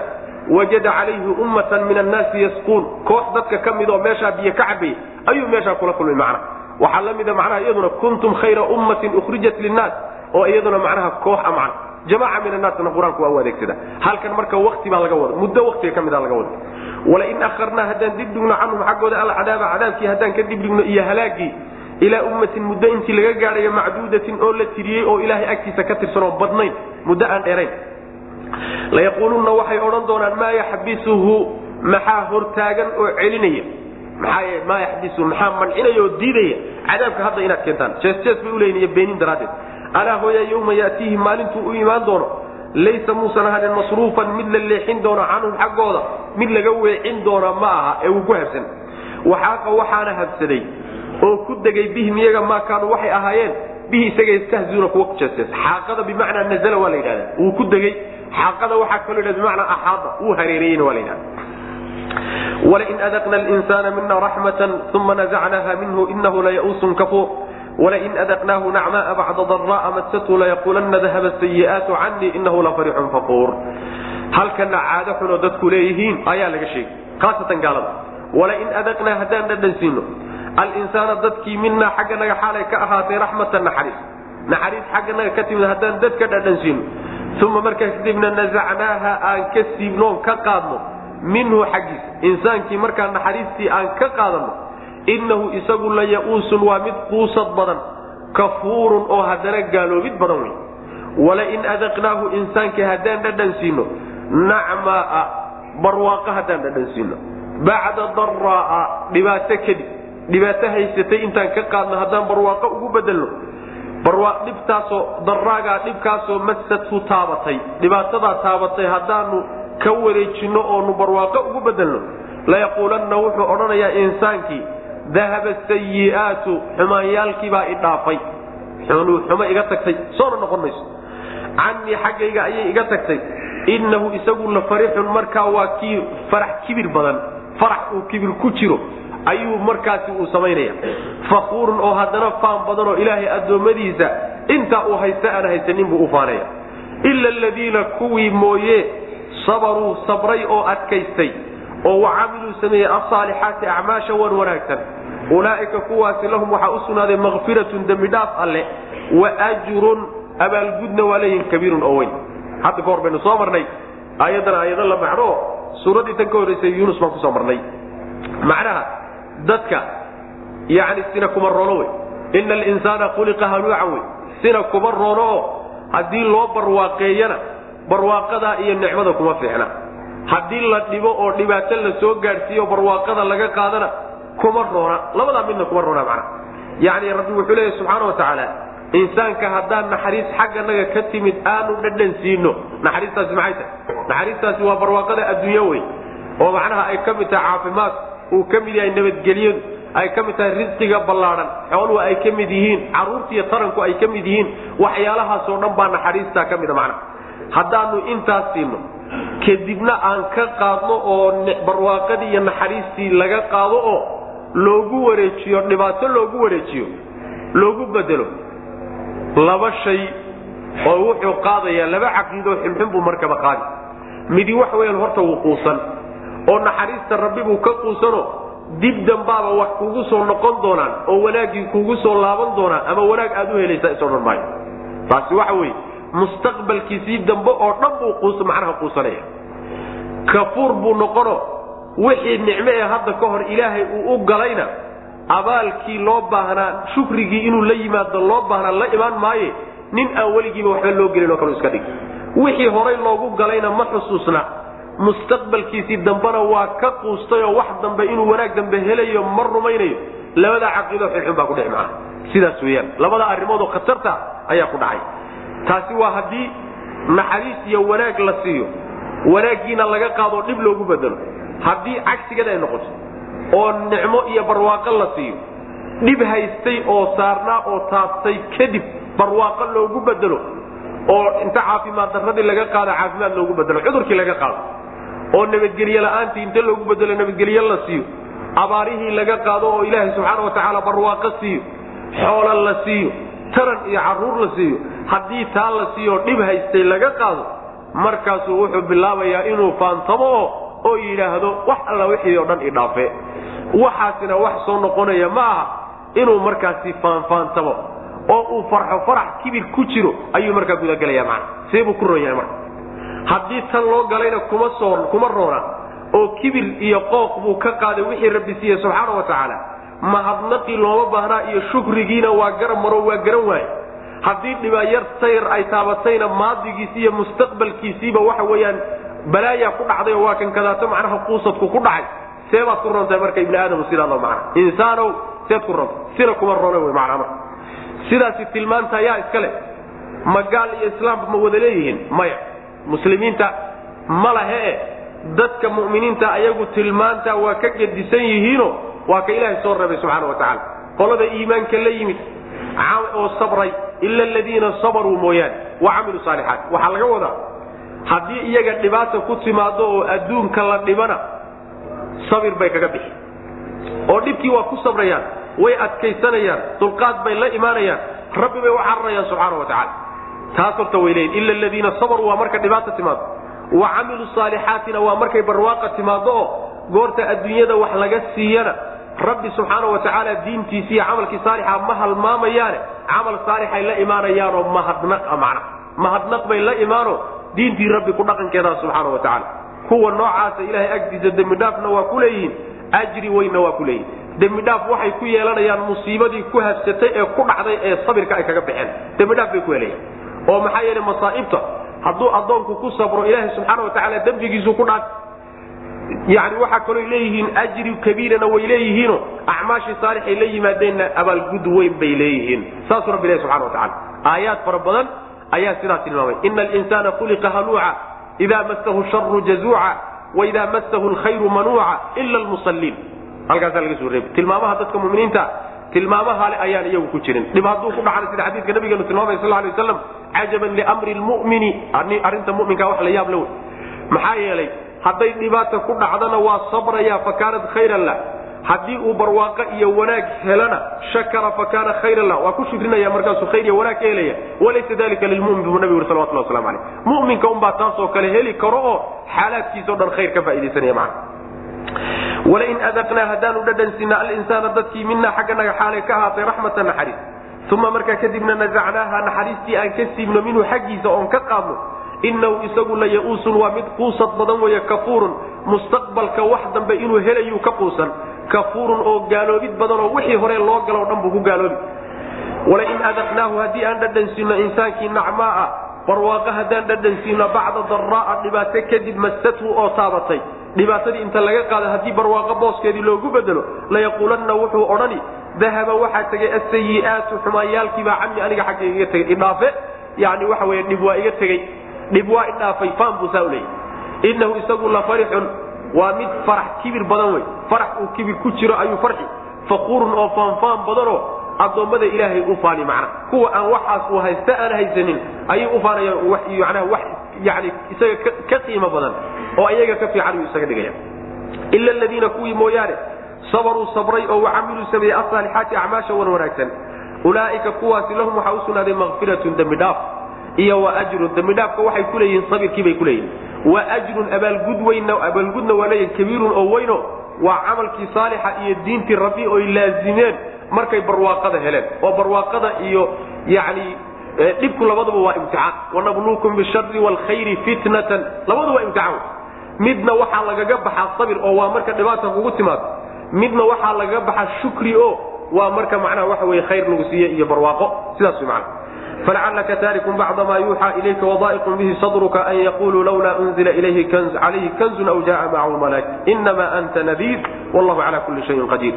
wajada calayhi ummatan min annaasi yasquun koox dadka ka mid oo meeshaa biyo ka cabay ayuu meeshaa kula kulmay macnaha. Waxaa la mida macnaha iyaduna kuntum khayra ummatin ukhrijat linnaas oo iyaduna macnaha koox a macna jamaaca min annaasna qur'aanku waa u adeegsada. Halkan marka wakti baa laga wada muddo waktiga ka mida laga wada walain akharnaa haddaan dibdhigno canhum xaggooda alcadaaba cadaabkii haddaan ka dibdhigno iyo halaagii ilaa ummatin muddo intii laga gaadhayo macduudatin oo la tiriyey oo ilaahay agtiisa ka tirsan oo badnayn muddo aan dheerayn. Layaquulunna waxay odhan doonaan maa yaxbisuhu? Maxaa hortaagan oo celinaya? Maa yaxbisuhu? Maxaa mancinaya oo diidaya? Cadaabka hadda inaad keentaan. Jeesjees bay uleeyihin iyo beenin daraaddeed alaa hooya yawma yaatiihi maalintuu u imaan doono. Laysa muusan ahanin masruufan mid la leexin doono canhum xaggooda. Mid laga weecin doona ma aha ee uu ku habsan waxaaqa waxaana habsaday oo ku degay bihim iyaga maa kaanuu waxay ahaayeen. Bihi isaga yastahziuna kuwa jeesjees xaaqada bimacnaa nazala waa la yidhahda wuu ku degay. Xaaqada waxaa kaloo yidhahda bimacnaa axaada. Wuu hareereeyeyna waa la yidhahda walain adaqna linsaana mina raxmatan uma nazacnaha minhu inahu layauusun kafuur wlain adaqnaahu nacmaaa bacda daraa massathu layaquulanna dahaba sayi'aatu canii inahu lafarixun faquur halkana caado xunoo dadku leeyihiin ayaa laga sheegay haasatan gaalada walain adaqnaa haddaan dhadhansiino alinsaana dadkii minaa xagganaga xaalay ka ahaatay raxmatan naxariis naxariis xagganaga ka timid haddaan dadka dhadhansiino uma markaa kadibna nazacnaaha aan ka siibnoon ka qaadno minhu xaggiisa insaankii markaa naxariistii aan ka qaadano inahu isagu la ya-uusun waa mid quusad badan kafuurun oo haddana gaaloobid badan wey walain adaqnaahu insaankii haddaan dhadhan siino nacmaa barwaaqo haddaan dhadhan siino. Bacda daraa dhibaato kadib dhibaato haysatay intaan ka qaadno haddaan barwaaqo ugu bedelno dhibtaasoo daraagaa dhibkaasoo masathu taabatay dhibaatadaa taabatay haddaanu ka wareejinno oonu barwaaqo ugu bedelno layaquulanna wuxuu odhanayaa insaankii dahaba sayiaatu xumaanyaalkiibaa idhaafay xumo iga tagtay soona noqon mayso canii xaggayga ayay iga tagtay inahu isagu la farixun markaa waa kii farax kibir badan farax uu kibir ku jiro ayuu markaasi uu samaynaya fakuurun oo haddana faan badan oo ilaahay addoommadiisa intaa uu haysta aan haysanin buu u faanaya ila aladiina kuwii mooye sabaruu sabray oo adkaystay oo wacamiluu sameeyey asaalixaati acmaasha wan wanaagsan. Ulaaika kuwaasi lahum waxaa u sugnaaday makfiratun dembi dhaaf alle wa ajrun abaalgudna waa leeyihiin kabiirun oo weyn. Hadda ka hor baynu soo marnay ayadana ayado la macno suuraddii tan ka horreysay yunus baan ku soo marnay. Macnaha dadka yani sina kuma roono wey. Ina alinsaana khuliqa haluucan wey. Sina kuma roono oo haddii loo barwaaqeeyana barwaaqadaa iyo nicmada kuma fiicna haddii la dhibo oo dhibaato la soo gaadhsiiyo barwaaqada laga qaadana kuma roona. Labadaa midna kuma roona macna. Yani rabbi wuxuu leeyahy subxaana wa tacaala insaanka haddaan naxariis xagganaga ka timid aanu dhadhan siino. Naxariistaasi maxay tahay? Naxariistaasi waa barwaaqada adduunya wey oo macnaha ay ka mid tahay caafimaad. Uu ka mid yahay nabadgelyadu. Ay ka mid tahay risqiga ballaadhan xooluhu ay ka mid yihiin. Carruurtiiyo taranku ay ka mid yihiin. Waxyaalahaasoo dhan baa naxariistaa ka mida macnaha haddaanu intaas siino kadibna aan ka qaadno oo barwaaqadii iyo naxariistii laga qaado oo loogu wareejiyo dhibaato loogu wareejiyo loogu bedelo. Laba shay oo wuxuu qaadayaa laba caqiidoo xunxun buu markaba qaadi. Midi wax weyan horta wuu quusan oo naxariista rabbi buu ka quusano. Dib dambaaba wax kugu soo noqon doonaan oo wanaaggii kugu soo laaban doonaan ama wanaag aad u helaysaa is odhan maayo. Taasi waxa weeye mustaqbalkiisii dambe oo dhan macnaha quusanaya. Kafuur buu noqono wixii nicmo ee hadda ka hor ilaahay uu u galayna abaalkii loo baahnaa shukrigii inuu la yimaado loo baahnaa la imaan maaye nin aan weligiiba waxba loo gelin oo kale iska dhig wixii horay loogu galayna ma xusuusna mustaqbalkiisii dambena waa ka quustayoo wax dambe inuu wanaag dambe helayo ma rumaynayo. Labadaa caqiido xunxun baa ku dhici maca sidaas weyaan labada arrimoodoo khatarta ayaa ku dhacay taasi waa haddii naxariis iyo wanaag la siiyo wanaaggiina laga qaadoo dhib loogu bedelo haddii cagsigeed ay noqoto oo nicmo iyo barwaaqo la siiyo dhib haystay oo saarnaa oo taabtay kadib barwaaqo loogu bedelo oo inta caafimaad darradii laga qaado caafimaad loogu bedelo cudurkii laga qaado oo nabadgelye la'aantii inta loogu bedelo nabadgelye la siiyo abaarihii laga qaado oo ilaahay subxaana wa tacaala barwaaqo siiyo xoola la siiyo taran iyo carruur la siiyo haddii taa la siiyo dhib haystay laga qaado markaasuu wuxuu bilaabayaa inuu faantamo oo yidhaahdo wax alla wixii oo dhan idhaafe waxaasina wax soo noqonaya ma aha inuu markaasi faanfaantamo oo uu farxo farax kibir ku jiro ayuu markaa gudagelaya mana seebuu ku ron marka. Haddii tan loo galayna kuma soo kuma roona oo kibir iyo qooq buu ka qaaday wixii rabbi siiye subxaana wa tacaala mahadnaqii looma baahnaa iyo shukrigiina waa garab maro waa garan waaye haddii dhibayar sayr ay taabatayna maadigiisi iyo mustaqbalkiisiiba waxa weeyaan balaayaa ku dhacday oo waa kan kadaato macnaha quusadku ku dhacay seebaad ku rontahay marka ibni aadam sidaado mana insaanow seed ku ronta sina kuma rona wy manaa marka sidaasi tilmaanta yaa iska leh. Ma gaal iyo islaamba ma wada leeyihiin? Maya. Muslimiinta ma lahe. Dadka mu'miniinta ayagu tilmaanta waa ka gedisan yihiino waa ka ilaahay soo reebay subxaana wa tacaala. Qolada iimaanka la yimid oo sabray ila aladiina sabaruu mooyaane wa camiluu saalixaat waxaa laga wadaa haddii iyaga dhibaata ku timaado oo adduunka la dhibana sabir bay kaga bixi. Oo dhibkii waa ku sabrayaan way adkaysanayaan dulqaad bay la imaanayaan rabbi bay u cararayaan subxaana wa tacaala. Taas horta way leeyiin ila aladiina sabaruu waa marka dhibaata timaado wa camiluu saalixaatina waa markay barwaaqa timaado oo goorta adduunyada wax laga siiyana rabbi subxaana wa tacaala iyo camalkii saalixa ma halmaamayaane camal saalixay la imaanayaanoo mahadnaqa macna. Mahadnaq bay la imaano. Diintii rabbi ku dhaqankeeda subxaana wa tacaala kuwa noocaasa ilahay agtiisa dembidhaafna waa ku leeyihiin. Ajri weynna waa ku leeyihiin dembidhaaf waxay ku yeelanayaan musiibadii ku habsatay ee ku dhacday ee sabirka ay kaga baxeen. Dembidhaaf bay ku helayan oo maxaa yeele masaa'ibta hadduu addoonku ku sabro ilaahay subxaana wa tacaala dembigiisu ku dhaaf yani waxaa kaloo leeyihiin ajri kabiirana way leeyihiino acmaashii saalixay la yimaadeenna abaalgud weyn bay leeyihiin. Saasuu rabbi ilahi subxana wa tacala aayaad fara badan ayaa sidaa tilmaamay. Ina alinsaana khuliqa haluuca ida massahu sharu jazuuca waida massahu lkhayru manuuca ila lmusalliin halkaasaa laga soo reebay. Tilmaamaha dadka muminiinta tilmaamaha le ayaan iyagu ku jirin. Dhib hadduu ku dhacana sida xadiidka nabigeenu tilmaamay sal lay waslam cajaban liamri lmumini arrinta muminka wax la yaab la wey. Maxaa yeelay hadday dhibaata ku dhacdana waa sabraya fa kaanat khayran lah haddii uu barwaaqo iyo wanaag helana shakara fa kaana khayran lah waa ku shukrinaya markaasuu khayr iyo wanaag ka helaya. Walaysa dalika lilmumin buu nabi uri salawatullah waslamu aleyh muminka unbaa taasoo kale heli karo oo xaalaadkiisa o dhan khayr ka faaidaysanaya macana walain adaqnaa haddaanu dhadhansiina alinsaana dadkii minaa xagganaga xaalay ka ahaatay raxmata naxariis. Uma markaa kadibna nazacnaaha naxariistii aan ka siibno minhu xaggiisa oon ka qaadno inahu isagu la ya-uusun waa mid quusad badan weeye kafuurun. Mustaqbalka wax dambe inuu helayuu ka quusan. Kafuurun oo gaaloobid badan oo wixii hore loo galo o dhan buu ku gaaloobi. Walain adaqnaahu haddii aan dhadhansiino insaankii nacmaaa barwaaqo haddaan dhadhansiino bacda daraa'a dhibaato kadib mastathu oo taabatay. Dhibaatadii inta laga qaado haddii barwaaqo booskeedii loogu bedelo layaquulanna wuxuu odhani dahaba waxaa tegay asayi'aatu xumaanyaalkiibaa cami aniga xagga iga tegay idhaafe yani waxa wey dhib waa iga tegey dhib waa idhaafay faan buu saa u leeyay. Innahu isagu la farixun waa mid farax kibir badan wey farax uu kibir ku jiro ayuu farxi. Faquurun oo faanfaan badanoo addoommada ilaahay u faani macna. Kuwa aan waxaas uu haysta aan haysanin ayay u faanayaan manaa wax yani isaga ka qiimo badan oo iyaga ka fiican uu isaga dhigaya ila aladiina kuwii mooyaane sabaruu sabray oo wacamiluu sameeyey asaalixaati acmaasha wan wanaagsan. Ulaa'ika kuwaasi lahum waxaa u sugnaaday makfiratun dembi dhaaf iyo wa ajrun dembidhaafka waxay ku leeyihiin sabirkii bay ku leeyihiin wa ajrun abaalgud weynna abaalgudna waa leeyihiin kabiirun oo weyno. Waa camalkii saalixa iyo diintii rabbi oy laazimeen markay barwaaqada heleen. Oo barwaaqada iyo yani dhibku labaduba waa imtixaan. Wanabluukum bishari waalkhayri fitnatan. Labadu waa imtixaan midna waxaa lagaga baxaa sabir oo waa marka dhibaata kugu timaado. Midna waxaa lagaga baxaa shukri o waa marka macnaha waxa wey khayr lagu siiye iyo barwaaqo sidaas wy mana falacalaka taarikun bacda ma yuuxaa ilayka wadaa'iqun bihi sadruka an yaquluu lawlaa unzila ilayhi calayhi kanzun aw jaa macahu malaak inama anta nadiir wallahu cala kuli shayin qadiir.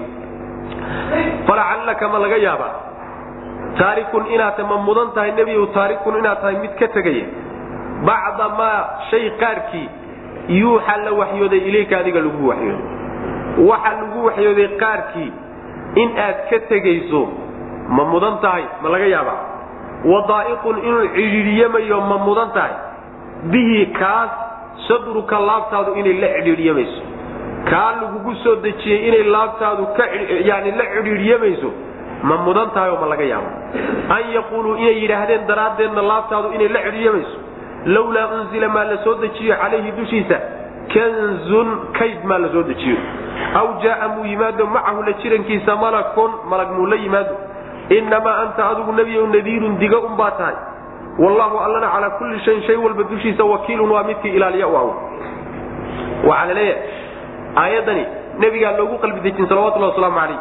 Falacallaka ma laga yaabaa taarikun inaad ma mudan tahay nebigu taarikun inaad tahay mid ka tegaya bacda maa shay qaarkii yuuxa la waxyooday ilayka adiga lagu waxyooday. Waxa lagu waxyooday qaarkii in aad ka tegayso ma mudan tahay ma laga yaabaa. Wadaa'iqun inuu cidhiidhiyamayo ma mudan tahay. Bihi kaas sadruka laabtaadu inay la cidhiidhyamayso kaa lagugu soo dejiyey inay laabtaadu yani la cidhiidhyamayso ma mudan tahay oo ma laga yaabo an yaquuluu inay yidhaahdeen daraaddeedna laabtaadu inay la cidhiidhyamayso lawlaa unzila maa la soo dejiyo calayhi dushiisa kanzun kayd maa la soo dejiyo. Aw jaaa muu yimaado macahu la jirankiisa malakun malag muu la yimaado. Inamaa anta adigu nebiyow nadiirun diga unbaa tahay. Wallahu allana calaa kulli shayin shay walba dushiisa wakiilun waa midkii ilaaliya u aw waxaa la leeyahay aayaddani nebigaa loogu qalbi dejin salawatullahi wasalaamu calayh.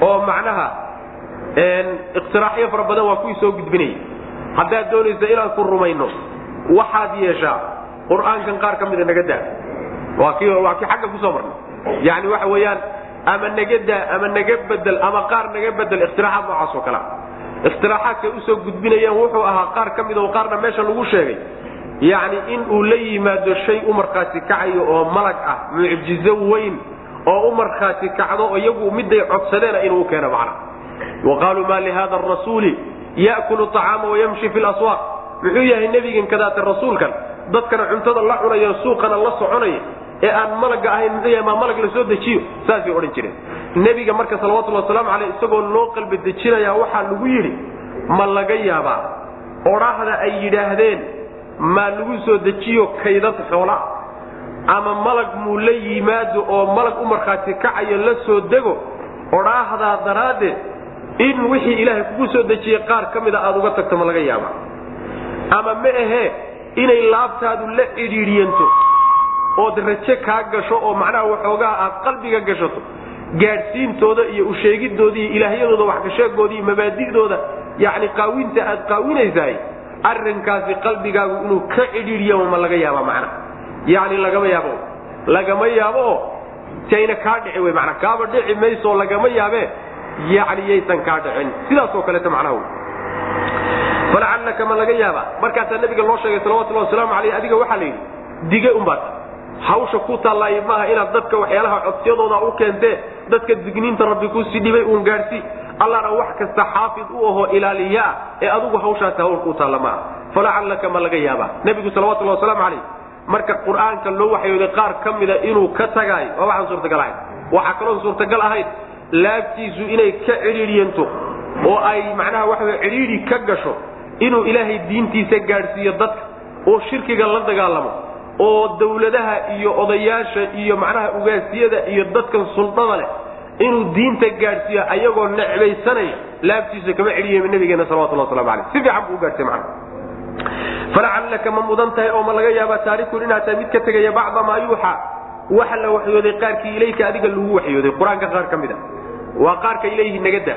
Oo macnaha iqtiraaxyo fara badan waa kuwii soo gudbinaya haddaad doonaysa inaan ku rumayno waxaad yeeshaa qur'aankan qaar ka mida naga daa. Waa kii xagga ku soo marnay. Yani waxa weeyaan ama naga daa ama naga bedel ama qaar naga bedel ikhtiraxaad noocaas oo kalea ikhtiraxaadkay u soo gudbinayaan wuxuu ahaa qaar ka mid oo qaarna meesha lagu sheegay. Yani in uu la yimaado shay u kacayo oo malag ah mucjizo weyn oo u markhaati kacdo iyagu miday codsadeena inuu keeno macna. Wa qaaluu ma lihada rasuuli ya'kulu acaama wayamshi fi laswaaq muxuu yahay nebigan kadaate rasuulkan dadkana cuntada la cunaya suuqana la soconaya ee aan malaga ahayn muxuu maa malag la soo dejiyo? Saasay odhan jireen. Nebiga marka salawatullhi wasalaamu caleyh isagoo loo qalbi dejinaya waxaa lagu yidhi ma laga yaabaa? Odhaahda ay yidhaahdeen maa lagu soo dejiyo kaydad xoola? Ama malag muu la yimaado oo malag u markhaati kacayo la soo dego? Odhaahdaa daraaddeed in wixii ilaahay kugu soo dejiyey qaar ka mida aada uga tagto ma laga yaaba ama ma ahee inay laabtaadu la cidhiidhiyanto ood raje kaa gasho oo macnaha waxoogaa aad qalbiga gashato gaadhsiintooda iyo usheegidooda iyo ilaahyadooda waxgasheegooda iyo mabaadidooda yani qaawinta aad qaawinaysahay arrinkaasi qalbigaagu inuu ka cidhiidhiyama ma laga yaaba macna. Yani lagama yaabo. Lagama yaabo oo tayna kaa dhici wey mana kaaba dhici mayso lagama yaabe yani yaysan kaa dhicin. Sidaasoo kaleeta macnaha falacallaka ma laga yaaba markaasaa nabiga loo sheegay salawatullahi wasalaamu aleyh adiga waxaa la yidhi dige unbaad hawsha ku taallaaye maaha inaad dadka waxyaalaha codsiyadooda u keentee dadka digniinta rabbi ku sii dhibay uun gaadhsii allana wax kasta xaafid u ahoo ilaaliyaa ee adugu hawshaasi hawl ku taalla maaha. Falacallaka ma laga yaaba nebigu salawatullahi wasalaamu calayh marka qur'aanka loo waxyooday qaar ka mida inuu ka tagaayo waa waxaan suurtagal ahayn. Waxaa kaloon suurtagal ahayn laabtiisu inay ka cidhiidhiyanto oo ay macnaha waxa cidhiidhi ka gasho inuu ilaahay diintiisa gaadhsiiyo dadka oo shirkiga la dagaalamo oo dawladaha iyo odayaasha iyo macnaha ugaasiyada iyo dadkan suldada leh inuu diinta gaadhsiiyo ayagoo necbaysanaya laabtiisa kama celiye nabigeena salawatullah waslamu aleyh si fiican buu u gaadhsiy macna falacallaka ma mudan tahay oo ma laga yaaba taarikun inaad tahay mid ka tegaya bacda maa yuuxa. Waxa la waxyooday qaarkii ilayka adiga lagu waxyooday qur'aanka qaar ka mid a waa qaarka ilayhi nagada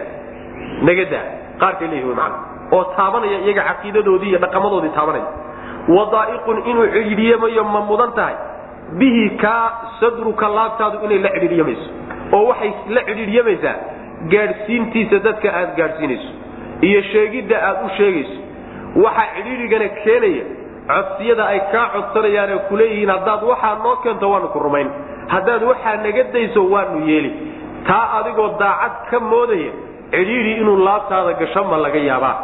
nagada qaarka ilayhi wy maana oo taabanaya iyaga caqiidadoodii iyo dhaqamadoodii taabanaya wadaa'iqun inuu cidhiidhiyamayo ma mudan tahay. Bihi kaa sadruka laabtaadu inay la cidhiidhyamayso oo waxay la cidhiidhyamaysaa gaadhsiintiisa dadka aad gaadhsiinayso. Iyo sheegidda aad u sheegayso. Waxaa cidhiidhigana keenaya codsiyada ay kaa codsanayaan ee kuleeyihiin haddaad waxaa noo keento waanu ku rumayn. Haddaad waxaa naga dayso waanu yeeli. Taa adigoo daacad ka moodaya cidhiidhi inuu laabtaada gasho ma laga yaabaa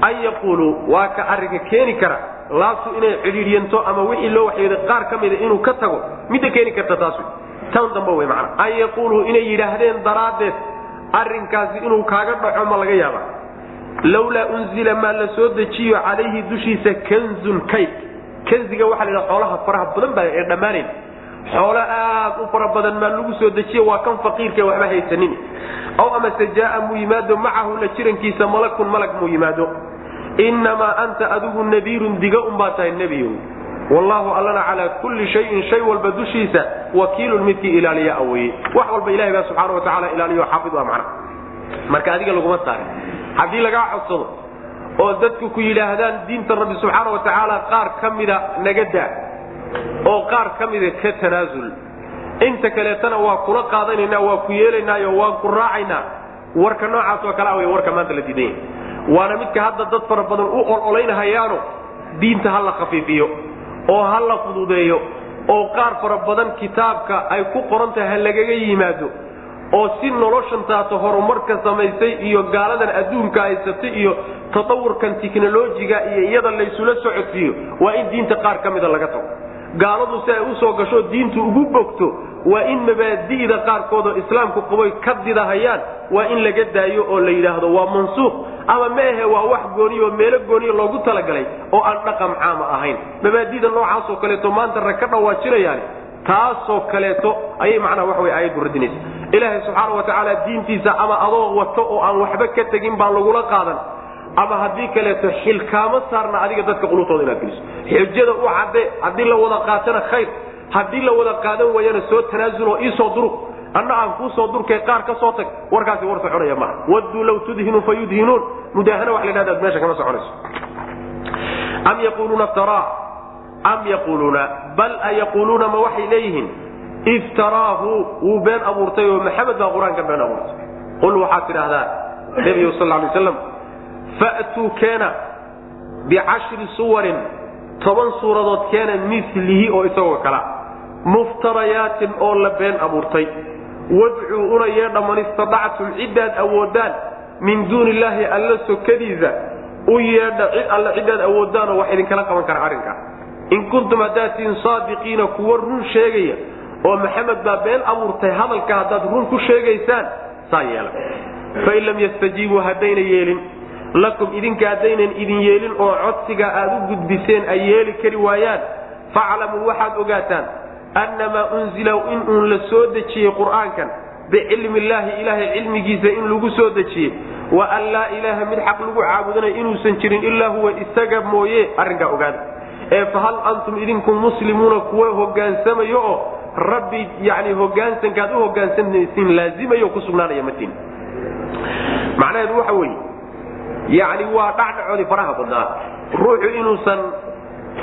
an yaquuluu waa ka arrinka keeni kara. Laabtu inay cidhiidhyanto ama wixii loo waxyooday qaar ka mida inuu ka tago midda keeni karta taas tan dambe wey macana an yaquuluu inay yidhaahdeen daraaddeed arrinkaasi inuu kaaga dhaco ma laga yaabaa. Lawlaa unzila maa la soo dejiyo calayhi dushiisa kanzun kayd kanziga waxaa la yidhaha xoolaha faraha badan baa ee dhammaanayn. Xoolo aad u fara badan maa lagu soo dejiye waa kan faqiirka waxba haysanin aw amase jaaa muu yimaado macahu la jirankiisa malakun malag muu yimaado. Innamaa anta adigu nadiirun diga unbaa tahay nebiyow. Wallaahu allana calaa kulli shayin shay walba dushiisa wakiilun midkii ilaaliya aweye wax walba ilahay baa subxaana wa tacaala ilaaliyo xaafid waa macna marka adiga laguma saarin. Haddii lagaa codsado oo dadku ku yidhaahdaan diinta rabbi subxaana wa tacaala qaar ka mida naga daa oo qaar ka mida ka tanaasul inta kaleetana waa kula qaadanaynaa waa ku yeelaynaayo waan ku raacaynaa. Warka noocaas oo kalea wey warka maanta la diidan yahay waana midka hadda dad fara badan u ololaynhayaano diinta ha la khafiifiyo oo ha la fududeeyo oo qaar fara badan kitaabka ay ku qoran tahay ha lagaga yimaado oo si noloshantaata horumarka samaysay iyo gaaladan adduunka haysatay iyo tatawurkan tiknolojiga iyo iyada laysula socodsiiyo waa in diinta qaar ka mida laga tago gaaladu si ay u soo gasho diintu ugu bogto waa in mabaadi'da qaarkood oo islaamku qaboy ka didahayaan waa in laga daayo oo la yidhaahdo waa mansuuq ama meehe waa wax gooniyo meelo gooniya loogu talagalay oo aan dhaqan caama ahayn. Mabaadida noocaasoo kaleeto maanta rag ka dhawaajinayaan taasoo kaleeto ayay macnaha waxa wey aayaddu radinaysa. Ilaahay subxaana wa tacaala diintiisa ama adoo wato oo aan waxba ka tegin baan lagula qaadan ama haddii kaleeto xilkaamo saarna adiga dadka qulubtooda inaad geliso. Xujada u cadde haddii la wada qaatana khayr. Haddii la wada qaadan waayana soo tanaasuloo iisoo durug anna aan kuusoo durkay qaar ka soo tag warkaasi war soconaya maaha. Wadduu law tudhinu fa yudhinuun. Mudaahana wax la dhahda meesha kama soconayso. Am yaquluuna iftaraa am yaquluuna bal a yaquuluuna ma waxay leeyihiin? Iftaraahu wuu been abuurtay oo maxamed baa qur'aanka been abuurtay. Qul waxaad tidhaahdaa nebigu sal lay slam fa'tuu keena bicashri suwarin toban suuradood keena milihi oo isagoo kala muftarayaatin oo la been abuurtay. Wadcuu una yeedha man istadactum ciddaad awoodaan min duuni illaahi alla sokadiisa u yeedha cid alle ciddaad awoodaanoo wax idinkala qaban kara arrinkaa in kuntum haddaad tihiin saadiqiina kuwa run sheegaya oo maxamed baa been abuurtay hadalka haddaad run ku sheegaysaan saa yeela. Fain lam yastajiibuu haddayna yeelin lakum idinka haddaynan idin yeelin oo codsiga aad u gudbiseen ay yeeli kari waayaan faclamuu waxaad ogaataan annamaa unzila in uun la soo dejiyey qur'aankan bicilmi illaahi ilaahay cilmigiisa in lagu soo dejiyey wa an laa ilaaha mid xaq lagu caabudanayo inuusan jirin ilaa huwa isaga mooye arrinkaa ogaada. Ee fahal antum idinku muslimuuna kuwa hogaansamayo oo rabbi yani hogaansankaad u hogaansanaysiin laazimayo ku sugnaanaya matiin macnaheedu waxa weeye yani waa dhacdhacoodii faraha badnaa. Ruuxu inuusan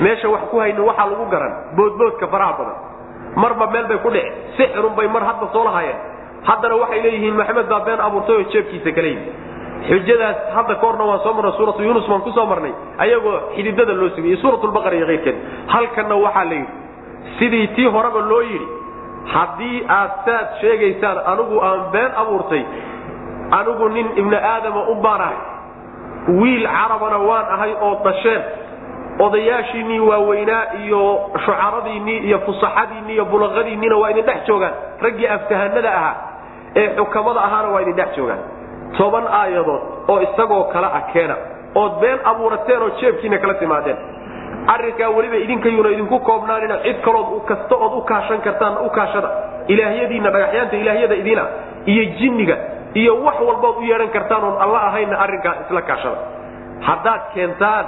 meesha wax ku haynin waxaa lagu garan boodboodka faraha badan. Marba meel bay ku dhici sixirun bay mar hadda soo lahayeen. Haddana waxay leeyihiin maxamed baa been abuurtay oo jeebkiisa kala yimi xujadaas hadda ka horna waan soo marnay suuratu yunus baan ku soo marnay ayagoo xididada loo sugay suuratulbaqara iyo keyrkeed halkanna waxaa la yidhi sidii tii horeba loo yidhi haddii aad saad sheegaysaan anigu aan been abuurtay anigu nin ibni aadama u baan ahay wiil carabana waan ahay oo dhasheen odayaashiinnii waaweynaa iyo shucaradiinnii iyo fusaxadiinnii iyo bulaqadiinniina waa idin dhex joogaan. Raggii aftahanada ahaa ee xukamada ahaana waa idin dhex joogaan. Toban aayadood oo isagoo kale ah keena ood been abuurateen oo jeebkiina kala timaadeen. Arrinkaa weliba idinkayuuna idinku koobnaanina cid kalood kasta ood u kaashan kartaan u kaashada. Ilaahyadiinna dhagaxyaanta ilaahyada idiina iyo jinniga iyo wax walbaad u yeedhan kartaan oon alla ahaynna arrinkaa isla kaashada. Haddaad keentaan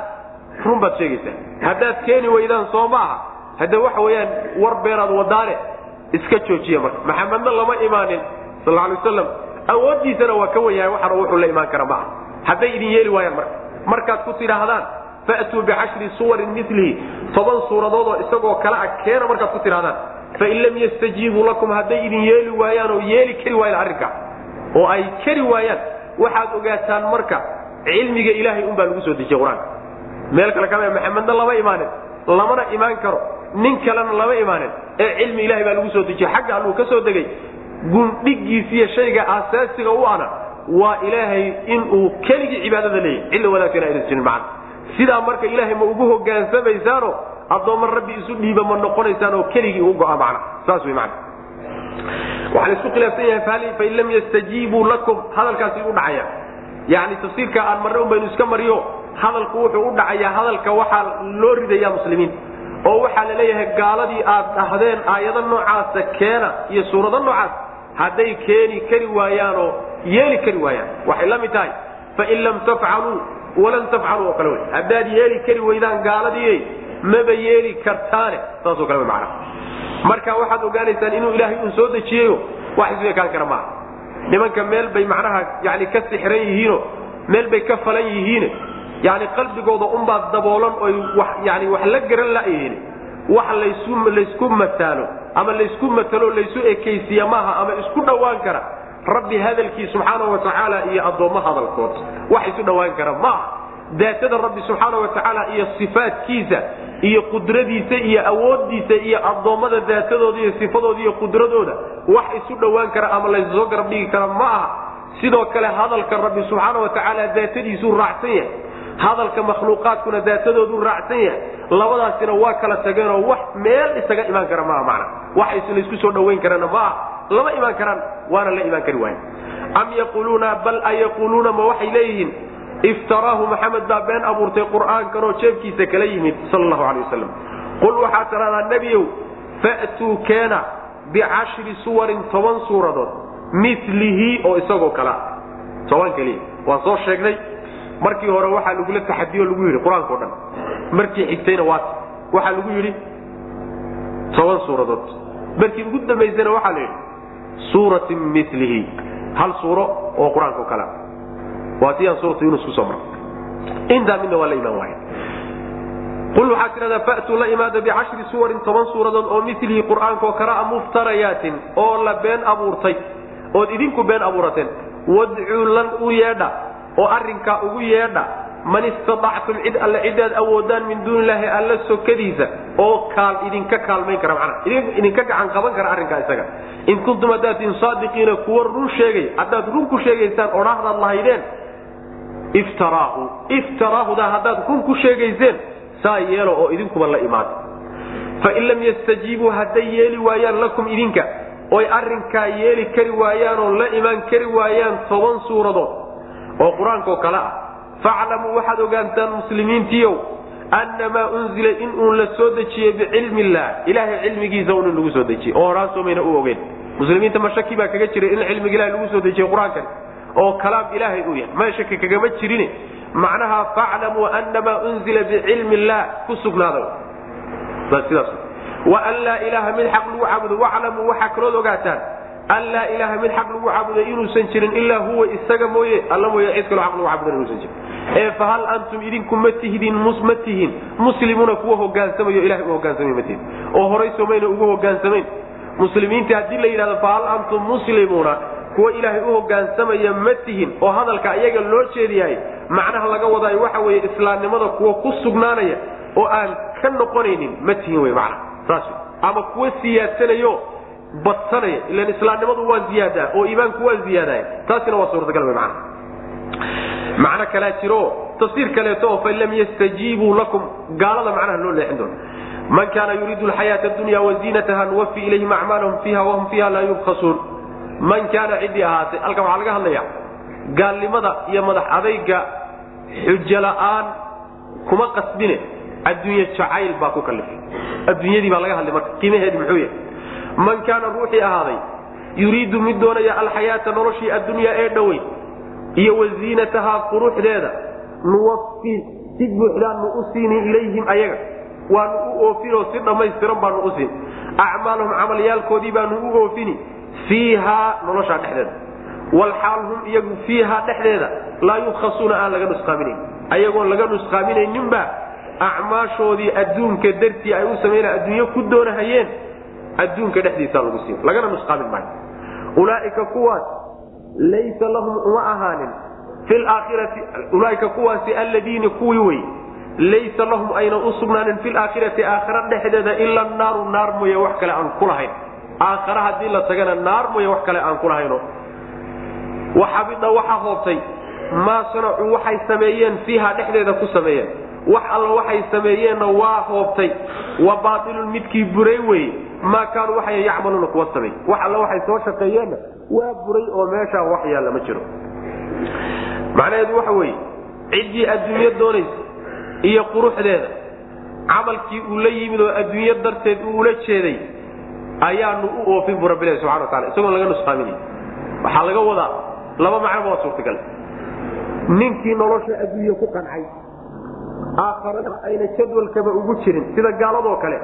run baad sheegaysaa haddaad keeni weydaan soo maaha hadde waxa weeyaan war beeraad wadaane iska joojiya marka. Maxamedna lama imaanin sal alay wasalam awooddiisana waa ka wenyahay waxana wuxuu la imaan kara maaha hadday idin yeeli waayaan marka. Markaad ku tidhaahdaan fa'tuu bicashri suwarin milihi toban suuradoodoo isagoo kale a keena markaad ku tidhahdaan fain lam yastajiibuu lakum hadday idin yeeli waayaan oo yeeli kari waayaan arrinkaa oo ay kari waayaan. Waxaad ogaataan marka cilmiga ilaahay unbaa lagu soo dejiyey qur'aanka meel kale kama maxamedna lama imaanin. Lamana imaan karo. Nin kalena lama imaanin ee cilmi ilahay baa lagu soo dejiyey xagga alluu ka soo degay gundhigiisiyo shayga asaasiga u ana waa ilaahay inuu keligii cibaadada leeyahy cilla wadaagtana aynan jirin macana sidaa marka ilaahay ma ugu hogaansamaysaano addoomma rabbi isu dhiiba ma noqonaysaan oo keligii u go'a macna saas wey macana waxaa la isku khilaafsan yahay fain lam yastajiibuu lakum hadalkaasi u dhacaya. Yani tafsiirka aan marre un iska mariyo hadalku wuxuu u dhacayaa hadalka waxaa loo ridaya muslimiinta oo waxaa la leeyahay gaaladii aad dhahdeen aayado noocaasa keena iyo suurado noocaas hadday keeni kari waayaanoo yeeli kari waayaan. Waxay la mid tahay fain lam tafcaluu walan tafcaluu oo kale wey haddaad yeeli kari waydaan gaaladii maba yeeli kartaane saasoo kale mana marka waxaad ogaanaysaan inuu ilaahay uun soo dejiyeyo wax isu ekaan kara maaha nimanka meel bay macnaha yani ka sixran yihiino meel bay ka falan yihiin yani qalbigooda unbaad daboolan oy yani wax la garan layihiin wax laysku mataalo ama laysku matalo laysu ekaysiya maaha ama isku dhowaan kara. Rabbi hadalkii subxaana wa tacaala iyo addoommo hadalkood wax isu dhowaan kara maaha daatada rabbi subxaana wa tacaala iyo sifaadkiisa iyo qudradiisa iyo awoodiisa iyo addoommada daatadooda iyo sifadooda iyo qudradooda wax isu dhowaan kara ama laysoo garab dhigi kara ma aha. Sidoo kale hadalka rabbi subxaana wa tacaala daatadiisuu raacsan yahay. Hadalka makhluuqaadkuna daatadoodu raacsan yahay. Labadaasina waa kala tageenoo wax meel isaga imaan kara maaha macna. Wax laysku soo dhawayn karana ma ah lama imaan karaan waana la imaan kari waaya am yaquuluuna bal a ma waxay leeyihiin iftaraahu maxamed baa been abuurtay qur'aankanoo jeebkiisa kala yimid sal allahu alay wasalam qul waxaad tidhahdaa nebiyow fa'tuu keena bicashri suwarin toban suuradood milihi oo isagoo kalea toban keliya. Waan soo sheegnay. Markii hore waxaa lagula taxadiyo lagu yidhi qur'aankao dhan. Markii xigtayna waat waxaa lagu yidhi toban suuradood. Markii ugu dambaysana waxaa la yidhi suuratin milihi hal suuro oo qur'aankao kalea waa ti aan suuratu yunus ku soo marnay. Intaa midna waa la imaan waaya qul waxaad tidhahdaa fa'tuu la imaada bicashri suwarin toban suuradood oo milihi qur'aankaoo kalea muftarayaatin oo la been abuurtay ood idinku been abuurateen. Wadcuu lan u yeedha oo arrinkaa ugu yeedha man istaactum cid alle cidaad awoodaan min duuni alla sokadiisa oo kaal idinka kaalmayn kara manaa idinka gacan qaban kara arrinkaa isaga. In kuntum haddaad tihin saadiqiina kuwa run sheegay haddaad run ku sheegaysaan odhaahdaad lahaydeen iftaraahu iftaraahudaa haddaad run ku sheegayseen saa yeelo oo idinkuba la imaada fain lam yastajiibuu hadday yeeli waayaan lakum idinka oy arrinkaa yeeli kari waayaan oo la imaan kari waayaan toban suuradood oo qur'aankao kale ah. Faclamuu waxaad ogaantaan muslimiintiiow annamaa unzila in uun la soo dejiyey bicilmi illah ilaahay cilmigiisa un in lagu soo dejiyey. Oo horaansoomayna u ogeen muslimiinta ma shaki baa kaga jira in cilmiga ilahay lagu soo dejiyey qur'aankan oo kalaam ilaahay uu yahay. Ma shaki kagama jirin macnaha faclamuu annamaa unzila bicilmi illah ku sugnaada waan laa ilaaha mid xaq lagu caabudo. Waclamuu waxaa kalood ogaataan. An laa ilaaha mid xaq lagu caabudo inuusan jirin ilaa huwa isaga mooye. Alla mooye cid kaloo aq lagu caabudan inuusan jirin. Ee fahal antum idinku ma tihdin ma tihin. Muslimuuna kuwa hogaansamayo ilahay u hogaansamay ma tihin. Oo horay somayna ugu hogaansamayn. Muslimiinta haddii la yidhahdo fahal antum muslimuuna kuwa ilaahay u hogaansamaya ma tihin oo hadalka iyaga loo jeediyahay macnaha laga wadaayo waxa weeye islaamnimada kuwa ku sugnaanaya oo aan ka noqonaynin ma tihin wey macna saas ama kuwa siyaadsanayo badsanaya. Ilan islaamnimadu waa ziyaadaa oo iimaanku waa ziyaadaya taasina waa suurtagal wey macna macno kalaa jiro tafsiir kaleeto oo fain lam yastajiibuu lakum gaalada macnaha loo leexin doono. Man kaana yuriidu alxayaata adunya waziinataha nuwafi ilayhim acmaalahum fiiha wahum fiiha laa yubkhasuun man kaana ciddii ahaatay halkan waxaa laga hadlaya gaalnimada iyo madax adayga xujo la'aan kuma qasbine adduunye jacayl baa ku kalifay. Adduunyadii baa laga hadlay marka qiimaheedi muxuu yahay man kaana ruuxii ahaaday yuriidu mid doonaya alxayaata noloshii addunyaa ee dhowey iyo waziinatahaa quruxdeeda nuwafi si buuxdaanu u siini ilayhim ayaga. Waanu u oofinoo si dhammaystiran baanu u siin. Acmaalahum camalyaalkoodii baanu u oofini fiihaa noloshaa dhexdeeda. Walxaal hum iyagu fiihaa dhexdeeda laa yubkhasuuna aan laga nusqaaminayn ayagoon laga nusqaaminayninba acmaashoodii adduunka dartii ay u samayna adduunyo ku doonahayeen adduunka dhexdiisaa lagu siin. Lagana nusqaamin maayo. Ulaaika kuwaas laysa lahum uma ahaanin fi laakhirati ulaaika kuwaasi alladiina kuwii wey laysa lahum ayna u sugnaanin fi laakhirati aakhira dhexdeeda ila naaru naar mooye wax kale aan ku lahayn aakhara haddii la tagana naar mooye wax kale aan ku lahayno. Waxabida waxaa hoobtay maa sanacuu waxay sameeyeen fiiha dhexdeeda ku sameeyeen. Wax alla waxay sameeyeenna waa hoobtay. Wa baailun midkii buray weye maa kaanuu waxay yacmaluuna kuwa sameey wax alla waxay soo shaqeeyeenna waa buray oo meeshaa wax yaalla ma jiro. Macnaheedu waxa weeye ciddii adduunyo doonaysa iyo quruxdeeda camalkii uu la yimid oo adduunyo darteed uu ula jeeday ayaanu u oofin bu rabbilahi subxana wa taala isagoon laga nusqaaminay waxaa laga wadaa laba macnoba suurtagal. Ninkii nolosha adduunye ku qancay aakharada ayna jadwalkaba ugu jirin sida gaaladoo kale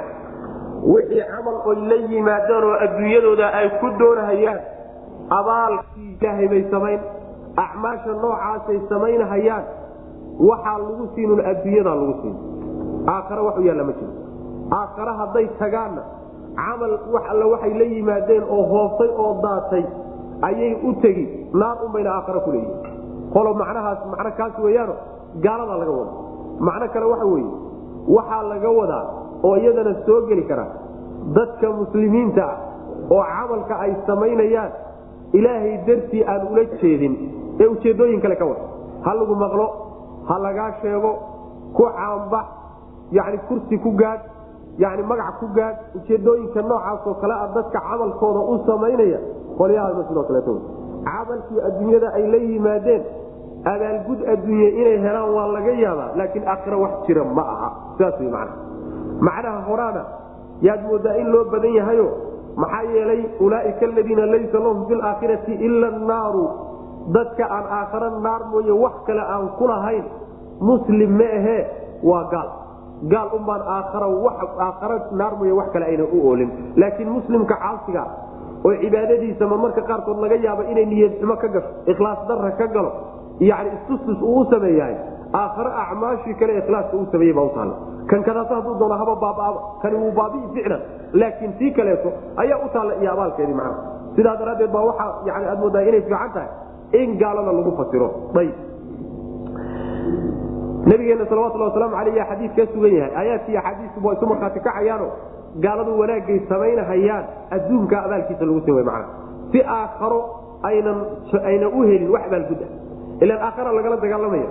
wixii camal oy la yimaadaan oo adduunyadooda ay ku doonahayaan abaalkii ilaahay bay samayn acmaasha noocaasay samaynahayaan waxaa lagu siinun adduunyadaa lagu siin. Aakhare wax yaalla ma jiro. Aakhare hadday tagaanna camal wax alle waxay la yimaadeen oo hoobtay oo daatay ayay u tegi. Naar unbayna aakhare ku leeyihiin qolo macnahaas macno kaas weeyaano gaaladaa laga wada macno kale waxa weeye waxaa laga wadaa oo iyadana soo geli kara dadka muslimiinta ah oo camalka ay samaynayaan ilaahay dartii aan ula jeedin ee ujeeddooyin kale ka wada. Ha lagu maqlo ha lagaa sheego ku caanbax yani kursi ku gaadh yani magac ku gaadh ujeedooyinka noocaasoo kale a dadka camalkooda u samaynaya qolyahaasna sidoo kaleeto camalkii adduunyada ay la yimaadeen abaalgud adduunye inay helaan waa laga yaabaa laakiin aakhira wax jira ma aha. Sidaas wy macnaha. Macnaha horaana yaad moodaa in loo badan yahayo maxaa yeelay ulaaika aladiina laysa lahum fi laakhirati ila annaaru. Dadka aan aakhara naar mooye wax kale aan ku lahayn muslim ma ahee waa gaal gaal unbaan aakhara naar mooye wax kale ayna u oolin. Laakiin muslimka caasiga oo cibaadadiisa marmarka qaarkood laga yaabo inay niyadxumo ka gasho ikhlaas darra ka galo yani istustus uu u sameeyahay aakhare acmaashii kale ikhlaaska uu sameeyey baa utaalla kan kadaasa hadduu doono haba baabaaba kani wuu baabi'i ficlan laakiin tii kaleeto ayaa u taalla iyo abaalkeedii macnaha. Sidaa daraaddeed baa waxaa yani aad moodaa inay fiican tahay in gaalada lagu fasiro. Ayb nabigeena salawatulhi wasalaamu aleyh xadiis ka sugan yahay. Aayaadki axaadiistu waa isu markhaati kacayaano. Gaaladu wanaagay samaynahayaan adduunka abaalkiisa lagu sin mana si aakharo aynan u helin wax abaalgud ah ilaan aakhara lagala dagaalamaya.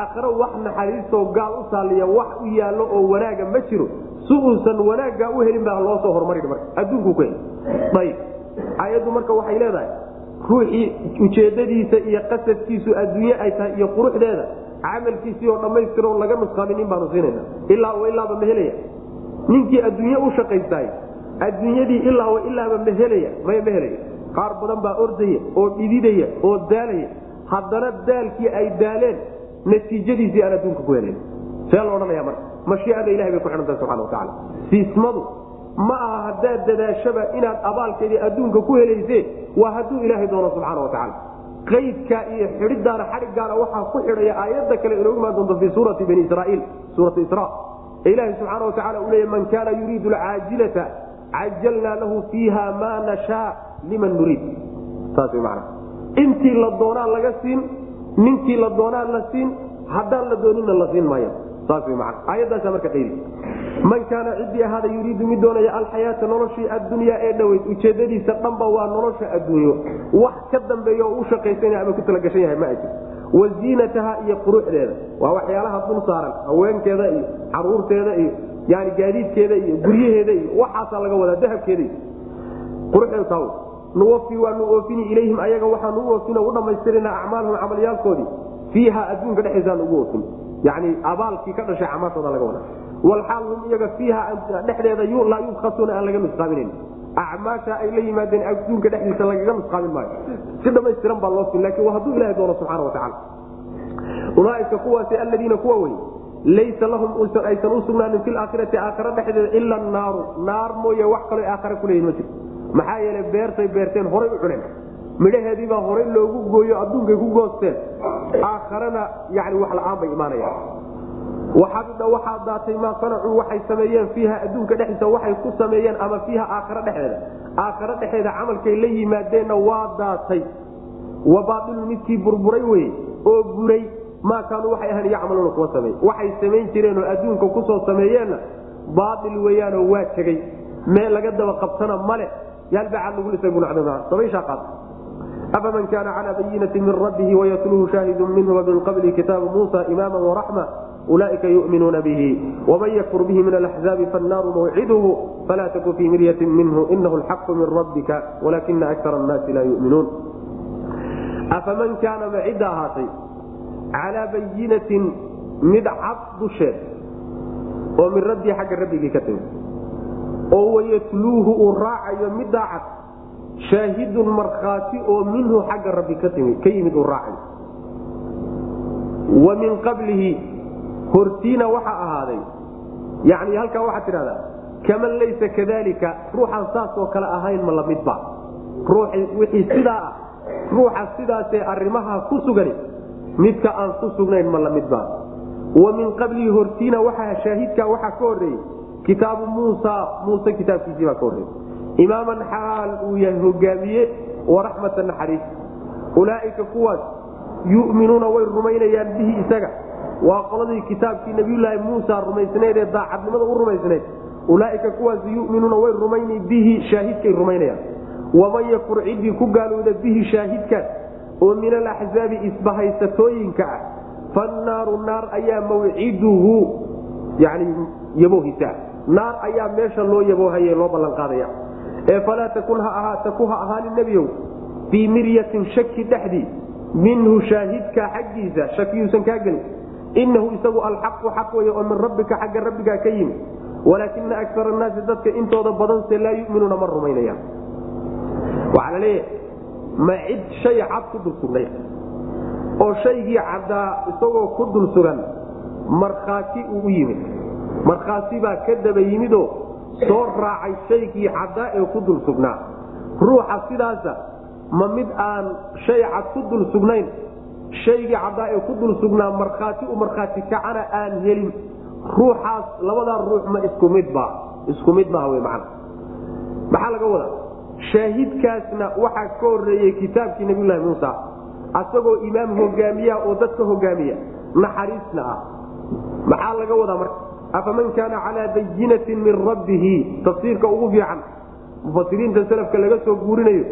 Aakharo wax naxariistoo gaal u taaliya wax u yaallo oo wanaaga ma jiro. Si uusan wanaaggaa u helin baa loo soo hormarin marka. Adduunku ku hel. Ayb aayaddu marka waxay leedahay ruuxii ujeedadiisa iyo qasadkiisu adduunye ay tahay iyo quruxdeeda camalkiisii oo dhammaystiron laga nusqaamin in baanu siinana ilaa ilaaba ma helaya. Ninkii adduunye u shaqaystaay adduunyadii ilaa ilaaba ma helaya maya ma helaya. Qaar badan baa ordaya oo dhididaya oo daalaya. Haddana daalkii ay daaleen natiijadiisii aan adduunka ku helayn. See la odhanaya marka. Mashiicada ilahay bay ku xidhantahay subxana watacaala siismadu ma aha haddaad dadaashaba inaad abaalkeedii adduunka ku helayseen waa hadduu ilaahay doono subxaana watacaala qaydka iyo xidhidaana xadhigaana waxaa ku xidhaya aayadda kale inoogu imaan doonto fii suurati bani israiil suurati isra ee ilaahay subxaana watacala uu leeya man kaana yuriidu alcaajilata cajalnaa lahu fiiha maa nashaa liman nuriid saas wy macana intii la doonaa laga siin ninkii la doonaa la siin haddaan la doonina la siin maayo aayaddaasa marka qaydi man kaana ciddii ahaada yuriidu mid doonaya alxayaata noloshii addunyaa ee dhoweyd ujeedadiisa dhanba waa nolosha adduunyo. Wax ka dambeeya oo u shaqaysanaya ama ku talagashan yahay ma ajir waziinataha iyo quruxdeeda. Waa waxyaalaha dul saaran. Haweenkeeda iyo caruurteeda iyo yani gaadiidkeeda iyo guryaheeda iyo waxaasaa laga wadaa dahabkeeda iyo. Quruxdeeda nuwafi waanu oofini ilayhim ayaga waxaanu u oofin u dhammaystirina acmaalhum camalyaalkoodii fiiha adduunka dhexdiisaan ugu oofin yani abaalkii ka dhashay camaashooda laga wada walaal hum iyaga fiiha dhexdeeda laa yubkasuuna aan laga nusqaaminayn acmaasha ay la yimaadeen adduunka dhexdiisa lagaga nusqaamin maayo. Si dhamaystiran baa loo fin laakiin waa hadduu ilaha doono subxana watacaala ulaaika kuwaasi aladiina kuwa wey laysa lahum aysan u sugnaanin fi laakhirati aakhara dhexdeeda ila naaru naar mooye wax kaloo aakhara kuleeyihin ma jirto maxaa yeele beertay beerteen horay u cuneen midhaheediibaa horay loogu gooyo adduunkay ku goosteen aakharana yani wax la'aan bay imaanayaan. Waxabida waxaa daatay maa sanacuu waxay sameeyeen fiiha adduunka dhexdiisa waxay ku sameeyeen ama fiiha aakhare dhexeeda aakhare dhexeeda camalkay la yimaadeenna waa daatay. Wa baailu midkii burburay weye oo buray maa kaanuu waxay ahan yacmaluuna kuwa sameey waxay samayn jireenoo adduunka ku soo sameeyeenna baail weyaanoo waa tegey. Meel laga daba qabtana male yaalbacaad lagulisagunaadabayshaa qaad afaman kaana calaa bayinati min rabbihi wayatluhu shaahidu minhu wamin qabli kitaabu muusa imaama waraxma ulaaika yuminuuna bihi waman yakfur bihi min alaxzaabi fannaaru mawciduhu falaa taku fii miryatin minhu inahu alxaqu min rabbika walakina akar annaasi laa yuminuun afaman kaana ma cidda ahaatay calaa bayinatin mid cad dusheed oo min rabbii xagga rabbigii ka timi oo wayatluuhu uu raacayo middaa cad shaahidun markhaati oo minhu xagga rabbi ka yimid uu raacayo wa min qablihi hortiina waxaa ahaaday. Yani halkaa waxaad tidhahdaa kaman laysa kadalika ruuxaan saasoo kale ahayn ma lamidba wixii sidaa ah ruuxa sidaasee arrimaha ku sugani midka aan ku sugnayn ma lamidba wa min qablihi hortiina waxaa shaahidka waxaa ka horreeyey kitaabu muusa muuse kitaabkiisii baa ka horreeyey imaaman xaal uu yahay hogaamiye waraxmata naxariis. Ulaaika kuwaas yuminuuna way rumaynayaan bihi isaga. Waa qoladii kitaabkii nabiyulaahi muusa rumaysnayd ee daacadnimada u rumaysnayd. Ulaaika kuwaas yuminuuna way rumayni bihi shaahidkay rumaynayaan. Waman yakfur ciddii ku gaalooda bihi shaahidkaas oo min alaxzaabi isbahaysatooyinka ah fannaaru naar ayaa mawciduhu yani yaboohisaa naar ayaa meesha loo yaboohaye loo ballanqaadaya falaa takun ku ha ahaanin nebiyow fii miryatin shaki dhexdii minhu shaahidka xaggiisa shakiyuusan kaa gelin. Inahu isagu alxaqu xaq wey oo min rabbika xagga rabbigaa ka yimi walaakina akar annaasi dadka intooda badanse laa yuminuuna ma rumaynayaan. Waxaa la leeyahay ma cid shay cad ku dul sugnay. Oo shaygii caddaa isagoo ku dul sugan markhaati uu u yimid. Markhaati baa ka daba yimidoo soo raacay shaygii caddaa ee ku dul sugnaa. Ruuxa sidaasa ma mid aan shay cad ku dul sugnayn. Shaygii caddaa ee ku dul sugnaa markhaati u markhaati kacana aan helin. Ruuxaas labadaa ruux ma isku midba isku mid maaha w man maxaa laga wadaa? Shaahidkaasna waxaa ka horeeyey kitaabkii nabiylahi muusa asagoo imaam hogaamiyaha oo dadka hogaamiya naxariisna ah. Maxaa laga wadaa marka afaman kaana calaa bayinatin min rabbihi tafsiirka ugu fiican mufasiriinta selafka laga soo guurinayo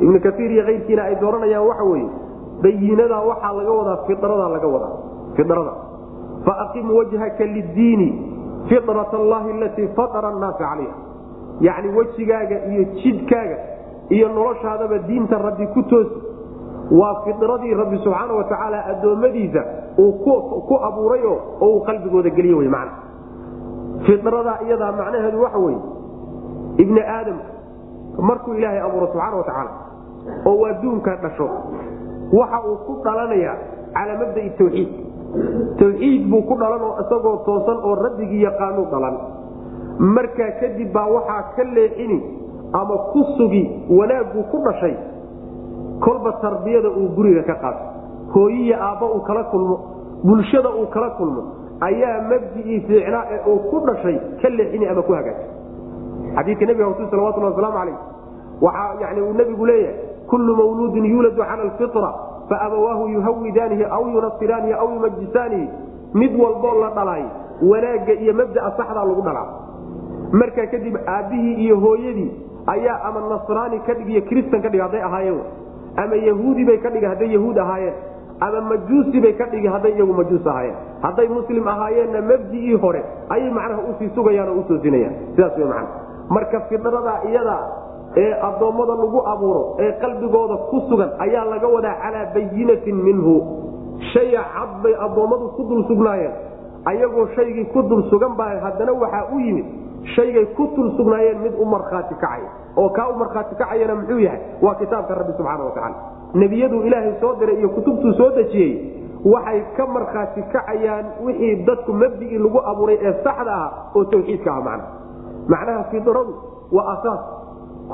ibnu kaiir iyo kayrkiina ay dooranayaan waxa weye bayinada waxaa laga wadaa firada laga wadaa firada faaqim wajhaka lidiini firat allahi alatii fatara annaasa calayha yacni wejigaaga iyo jidkaaga iyo noloshaadaba diinta rabbi ku toosi waa firadii rabbi subxaana wa tacaala addoommadiisa uu ku abuuray oo uu qalbigooda geliye wy man firadaa iyadaa macnaheedu waxa weye ibni aadamka markuu ilaahay abuuro subxaana wa tacaala oo uu adduunka dhasho waxa uu ku dhalanayaa calaa mabda'i tawxiid. Tawxiid buu ku dhalan oo isagoo toosan oo rabbigii yaqaanuu dhalan. Markaa kadib baa waxaa ka leexini ama ku sugi wanaagguu ku dhashay kolba tarbiyada uu guriga ka qaato. Hooyiya aabba uu kala kulmo bulshada uu kala kulmo ayaa mabdicii fiicnaa ee uu ku dhashay ka leexini ama ku hagaaji xadiidka nebiga rasul salawatulhi wasalaamu calayh waxaa yani uu nebigu leeyahay kullu mawluudin yuuladu cala alfitra faabawaahu yuhawidaanihi aw yunasiraanihi aw yumajisaanihi mid walboo la dhalaay wanaagga iyo mabdaa saxdaa lagu dhalaa. Markaa kadib aabbihii iyo hooyadii ayaa ama nasraani ka dhig kristan ka dhig hadday ahaayeen ama yahuudi bay ka dhigi hadday yahuud ahaayeen. Ama majuusi bay ka dhigi hadday iyagu majuus ahaayeen. Hadday muslim ahaayeenna mabdicii hore ayay macnaha u sii sugayaan oo utoosinayaan sidaas w man marka fidrada iyada ee addoommada lagu abuuro ee qalbigooda ku sugan ayaa laga wadaa calaa bayinatin minhu. Shaya cad bay addoommadu ku dul sugnaayeen. Ayagoo shaygii ku dul sugan baa haddana waxaa u yimid shaygay ku dul sugnaayeen mid u markhaati kacaya oo kaa u markhaati kacayana muxuu yahay? Waa kitaabka rabbi subxaana watacaala nebiyaduu ilaahay soo diray iyo kutubtuu soo dejiyey waxay ka markhaati kacayaan wixii dadku mabdigii lagu abuuray ee saxda ah oo tawxiidka ah macna macnaha fidradu waa asaas.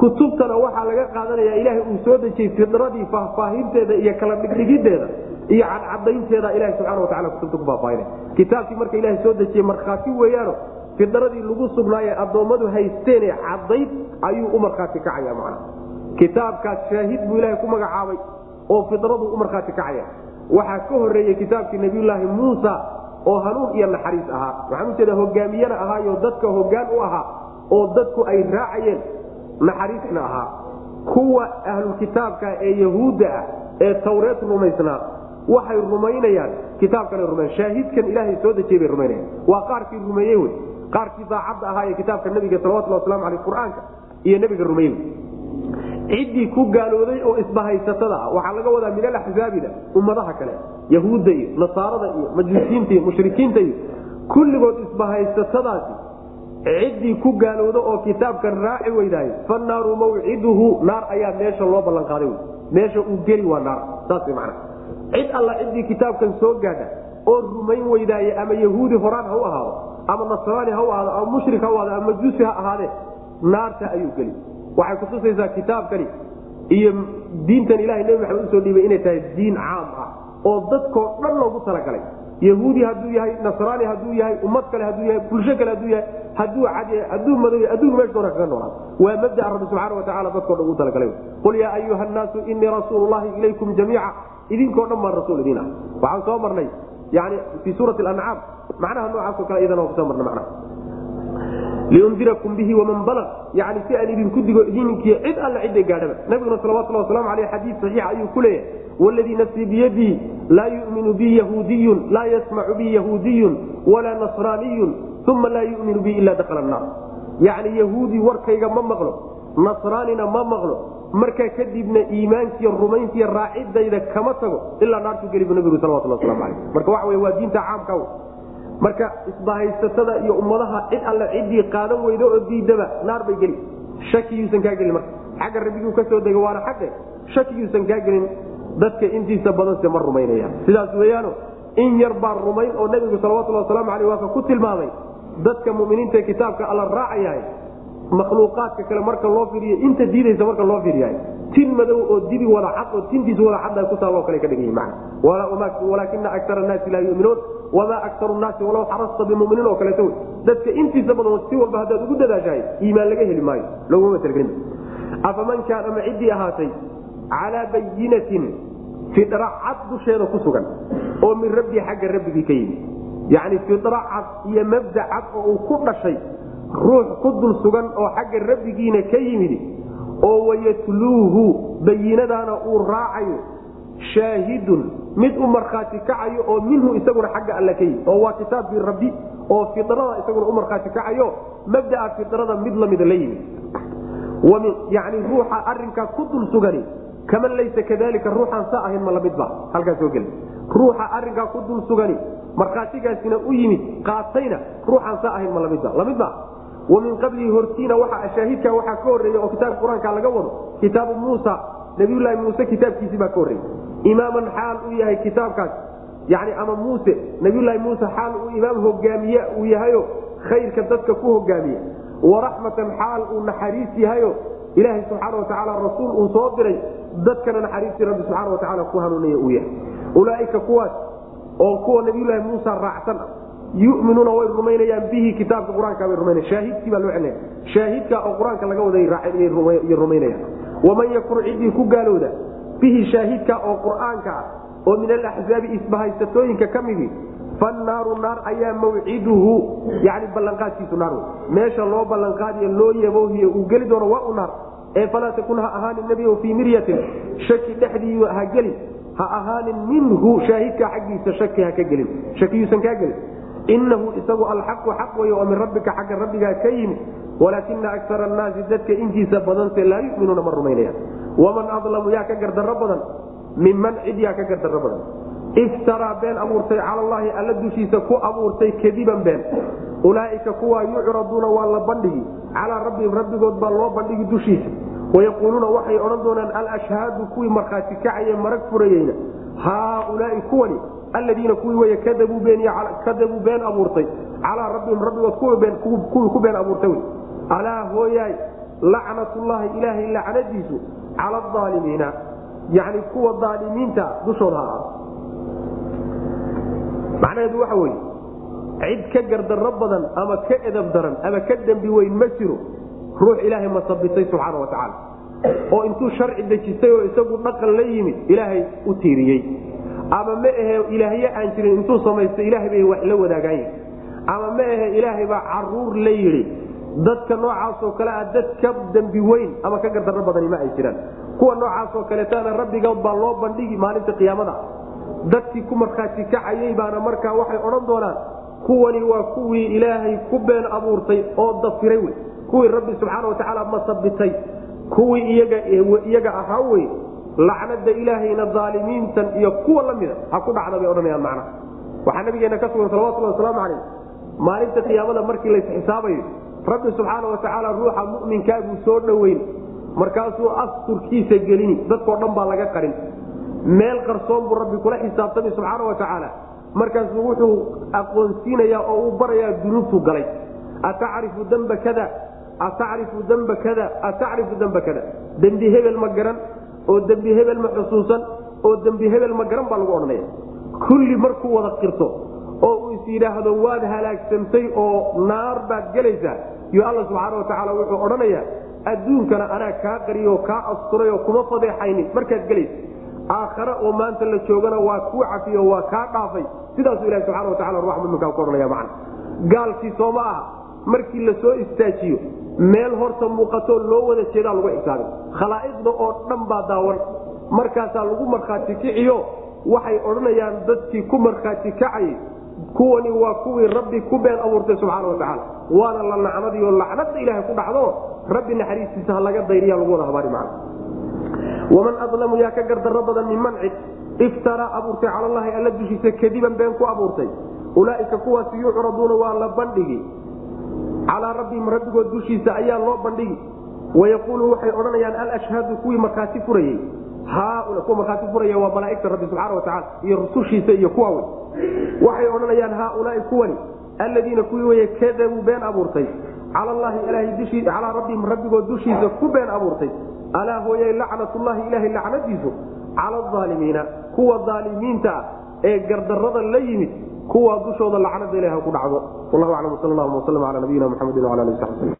Kutubtana waxaa laga qaadanaya ilaahay uu soo dejiyey fidradii faahfaahinteeda iyo kala dhigdhigideeda iyo cadcadaynteeda ilaha subxana watacala kutubta ku faahfaahinay kitaabkii marka ilahay soo dejiyey markhaati weeyaano fidradii lagu sugnaaye addoommadu haysteene cadayd ayuu u markhaati kacaya macna kitaabkaas shaahid buu ilaahay ku magacaabay oo fidradu u markhaati kacaya waxaa ka horeeyey kitaabkii nabiyulaahi muusa oo hanuun iyo naxariis ahaa. Waxaan ujeeda hogaamiyena ahaayo dadka hogaan u ahaa oo dadku ay raacayeen naxariisna ahaa. Kuwa ahlukitaabka ee yahuudda ah ee tawreed rumaysnaa waxay rumaynayaan. Kitaabkana rumayn shaahidkan ilaahay soo dejiyey bay rumaynayaan. Waa qaarkii rumeeyey wey qaarkii daacadda ahaa ee kitaabka nabiga salawatulli waslamu aleyh qur'aanka iyo nebiga rumeeyey ciddii ku gaalooday oo isbahaysatada ah waxaa laga wadaa min alaxzaabida ummadaha kale yahuudda iyo nasaarada iyo majuusiinta iyo mushrikiinta iyo kulligood isbahaysatadaasi ciddii ku gaalooda oo kitaabkan raaci weydaayo fanaaru mawciduhu naar ayaa meesha loo ballanqaaday meesha uu geli waa naar saas man cid alla ciddii kitaabkan soo gaadha oo rumayn weydaaye ama yahuudi horaan ha u ahaado ama nasraani ha u ahaado ama mushrik ha ahaado ama majuusi ha ahaadee naarta ayuu geli waxay kutusaysaa kitaabkani iyo diintan ilahay nebi maxamed u soo dhiibay inay tahay diin caam ah oo dadkoo dhan loogu talagalay. Yahuudi hadduu yahay nasraani hadduu yahay ummad kale hadduu yahay bulsho kale hadduu yahay hadduu cad hadduu madow adduunka meesha doona kaga noolaado waa mabdaa rabbi subxaana watacala dadkoo dhan ugu talagalay. Qul yaa ayuha nnaasu inii rasuulu llahi ilaykum jamiica. Idinkoo dhan baan rasuul idiin ah. Waxaan soo marnay yani fii suurati ancaam macnaha noocaasoo kale iyadana waa ku soo marnay macnaha liundirakum bihi waman balag yani si aan idinku digo idinkiy cid alla cidday gaadhaba nabiguna salawatullah waslamu aleyh xadiid saxiix ayuu ku leeyahay wladii nafsii biyadii laa yuminu bi yahuudiyun laa yasmacu bi yahuudiyun walaa nasraaniyun uma laa yuminu bi ila dakhala naar yacni yahuudi warkayga ma maqlo nasraanina ma maqlo markaa kadibna iimaankiiy rumayntiiy raacidayda kama tago ilaa naartuu geli bu nabigu salawatullah waslamu aleyh marka wey waa diinta caamka marka isbahaysatada iyo ummadaha cid alle ciddii qaadan weydo oo diidaba naar bay geli. Shakiyuusan kaa gelin marka. Xagga rabbiguu ka soo dega waana xaqe shakiyuusan kaa gelin. Dadka intiisa badanse ma rumaynayaan. Sidaas weyaano in yar baa rumayn oo nebigu salawatulhi wasalaamu aleyh waa ka ku tilmaamay. Dadka muminiinta kitaabka alla raacayahay makhluuqaadka kale marka loo fiiriyo inta diidaysa marka loo fiiriyahay tin madow oo dibi wada cad oo tintiisa wada cadda ku taalo kale ka dhigan man walaakina akara naasi laa yuminuun wamaa akaru naasi walaw xarasta bimuminiin oo kaleeto wey dadka intiisa badan si walba haddaad ugu dadaashahay iimaan laga heli maayo. Laguma talgelin. Afaman kaana ma ciddii ahaatay calaa bayinatin fidra cad dusheeda ku sugan oo min rabbii xagga rabbigii ka yimi yacni fidra cad iyo mabda cad oo uu ku dhashay ruux ku dul sugan oo xagga rabbigiina ka yimid oo wayatluuhu bayinadaana uu raacayo shaahidun mid u markhaati kacayo oo minhu isaguna xagga alla ka yimi oo waa kitaabkii rabbi oo fidrada isaguna u markhaati kacayo mabdaa fidrada mid lamida la yimi yani ruuxa arinkaa ku dul sugani kaman laysa kadalika ruuxaan sa ahayn ma lamidba halkaa soo gel ruuxa arinkaa ku dul sugani markhaatigaasina u yimid qaatayna ruuxaan sa ahayn ma lamidba lamidba wa min qablihi hortiina shaahidka waxaa ka horreeya oo kitaabka qur'aanka laga wado kitaabu muusa nabiyulaahi muuse kitaabkiisii baa ka horreeyey imaaman xaal uu yahay kitaabkaas. Yani ama muuse nabiyulaahi muuse xaal uu imaam hogaamiye uu yahayo khayrka dadka ku hogaamiye. Waraxmatan xaal uu naxariis yahayo ilaahay subxaana watacaala rasuul uu soo diray dadkana naxariistii rabbi subxaana watacaala ku hanuuniya uu yahay. Ulaaika kuwaas oo kuwa nabiyulaahi muusa raacsan yuminuuna way rumaynayaan bihi kitaabka qur'aanka bay rumaynaya shaahidkii baa loo celinaya shaahidka oo qur'aanka laga waday raacay rumaynayaan. Waman yakfur ciddii ku gaalowda bihi shaahidka oo qur'aanka ah oo min alaxzaabi isbahaysatooyinka ka midi fanaaru naar ayaa mawciduhu yani ballanqaadkiisu naar wey meesha loo ballanqaadiyo loo yaboohiye uu geli doono waa u naar. Ee falaa takun ha ahaanin nebigo fii miryatin shaki dhexdii ha gelin. Ha ahaanin minhu shaahidka xaggiisa shaki ha ka gelin. Shakiyuusan kaa gelin inahu isagu alxaqu xaq wey oo min rabbika xagga rabbigaa ka yimi walaakina akara annaasi dadka intiisa badanse laa yuminuuna ma rumaynayaan waman adlamu yaa ka gardarro badan minman cid yaa ka gardarro badan iftaraa been abuurtay cala allaahi alla dushiisa ku abuurtay kadiban been ulaaika kuwa yucraduuna waa la bandhigi calaa rabbihim rabbigood baa loo bandhigi dushiisa wayaquuluuna waxay odhan doonaan alashhaadu kuwii markhaati kacaye marag furayeyna haaulaai kuwani aladiina kuwii wey kadabuu been abuurtay calaa rabbihim rabbigood kuwii ku been abuurtay alaa hooyaay lacnatullaahi ilaahay lacnadiisu cala aalimiina yani kuwa aalimiinta dushooda ha ahaado. Macnaheedu waxa weye cid ka gardarro badan ama ka edab daran ama ka dembi weyn ma jiro ruux ilaahay masabisay subxaana wa tacaala. Oo intuu sharci dejistay oo isagu dhaqan la yimid ilaahay u tiiriyey ama ma ahe ilaahye aan jirin intuu samaystay ilaahay bay wax la wadaagaan ama ma ahe ilaahay baa carruur la yidhi dadka noocaasoo kale ah dad ka dembi weyn ama ka gardarro badani ma ay jiraan. Kuwa noocaasoo kaleetana rabbigood baa loo bandhigi maalinta qiyaamada. Dadkii ku markhaati kacayay baana markaa waxay odhan doonaan kuwani waa kuwii ilaahay ku been abuurtay oo dafiray wey kuwii rabbi subxaana watacaala masabitay kuwii iyaga ahaa wey lacnada ilaahayna aalimiintan iyo kuwa lamida ha ku dhacda bay odhanayaan macnaha. Waxaa nabigeena ka sugan salawatulhi wasalaamu calayh maalinta qiyaamada markii laysxisaabayo rabbi subxaana watacaala ruuxa muminkaabuu soo dhoweyn. Markaasuu asturkiisa gelini dadkao dhan baa laga qarin. Meel qarsoon buu rabbi kula xisaabtamay subxaana wa tacaala. Markaasuu wuxuu aqoonsiinayaa oo uu barayaa dunuubtuu galay. Atacrifu damba kada? Atacrifu damba kada? Atacrifu damba kada? Dembi hebel ma garan oo dembi hebel ma xusuusan oo dembi hebel ma garan baa lagu odhanaya kulli markuu wada qirto oo uu is yidhaahdo waad halaagsantay oo naar baad gelaysaa yo alla subxaana wa tacaala wuxuu odhanayaa adduunkana anaa kaa qariyoo kaa asturay oo kuma fadeexaynin markaad gelaysa aakhare oo maanta la joogana waa kuu cafiyo waa kaa dhaafay. Sidaasuu ilahi subxana wa tacala ruux muminkaa ku odhanaya macna. Gaalkii sooma aha. Markii la soo istaajiyo meel horta muuqatoo loo wada jeedaa lagu xisaabin. Khalaa'iqda oo dhan baa daawan markaasaa lagu markhaati kiciyo waxay odhanayaan dadkii ku markhaati kacayay kuwani waa kuwii rabbi ku been abuurtay subxaana watacaala waana la nacnadiyo lacnada ilaahay ku dhacdo rabbi naxariistiisa ha laga dayriya lagu wada habaari macna waman adlamu yaa ka gardarro badan minman cid iftaraa abuurtay cala allahi alla dushiisa kadiban been ku abuurtay. Ulaaika kuwaasi yucraduuna waa la bandhigi calaa rabbihim rabbigood dushiisa ayaa loo bandhigi. Wayaquulu waxay odhanayaan alashhaadu kuwii markhaati furayey kuwa markhaati furaya waa malaaigta rabbi subxaana watacaala iyo rusushiisa iyo kuwa wey waxay odhanayaan haaulaai kuwani alladiina kuwii weye kadabuu been abuurtay. Calaa rabbihim rabbigood dushiisa ku been abuurtay. Alaa hooye lacnatullahi ilaahay lacnadiisu cala aalimiina kuwa aalimiinta ah ee gardarada la yimid kuwa dushooda lacnada ilaah ku dhacdo. Wallahu aclam sal llahuma waslam ala nabiyina muxamedi wala ali sabi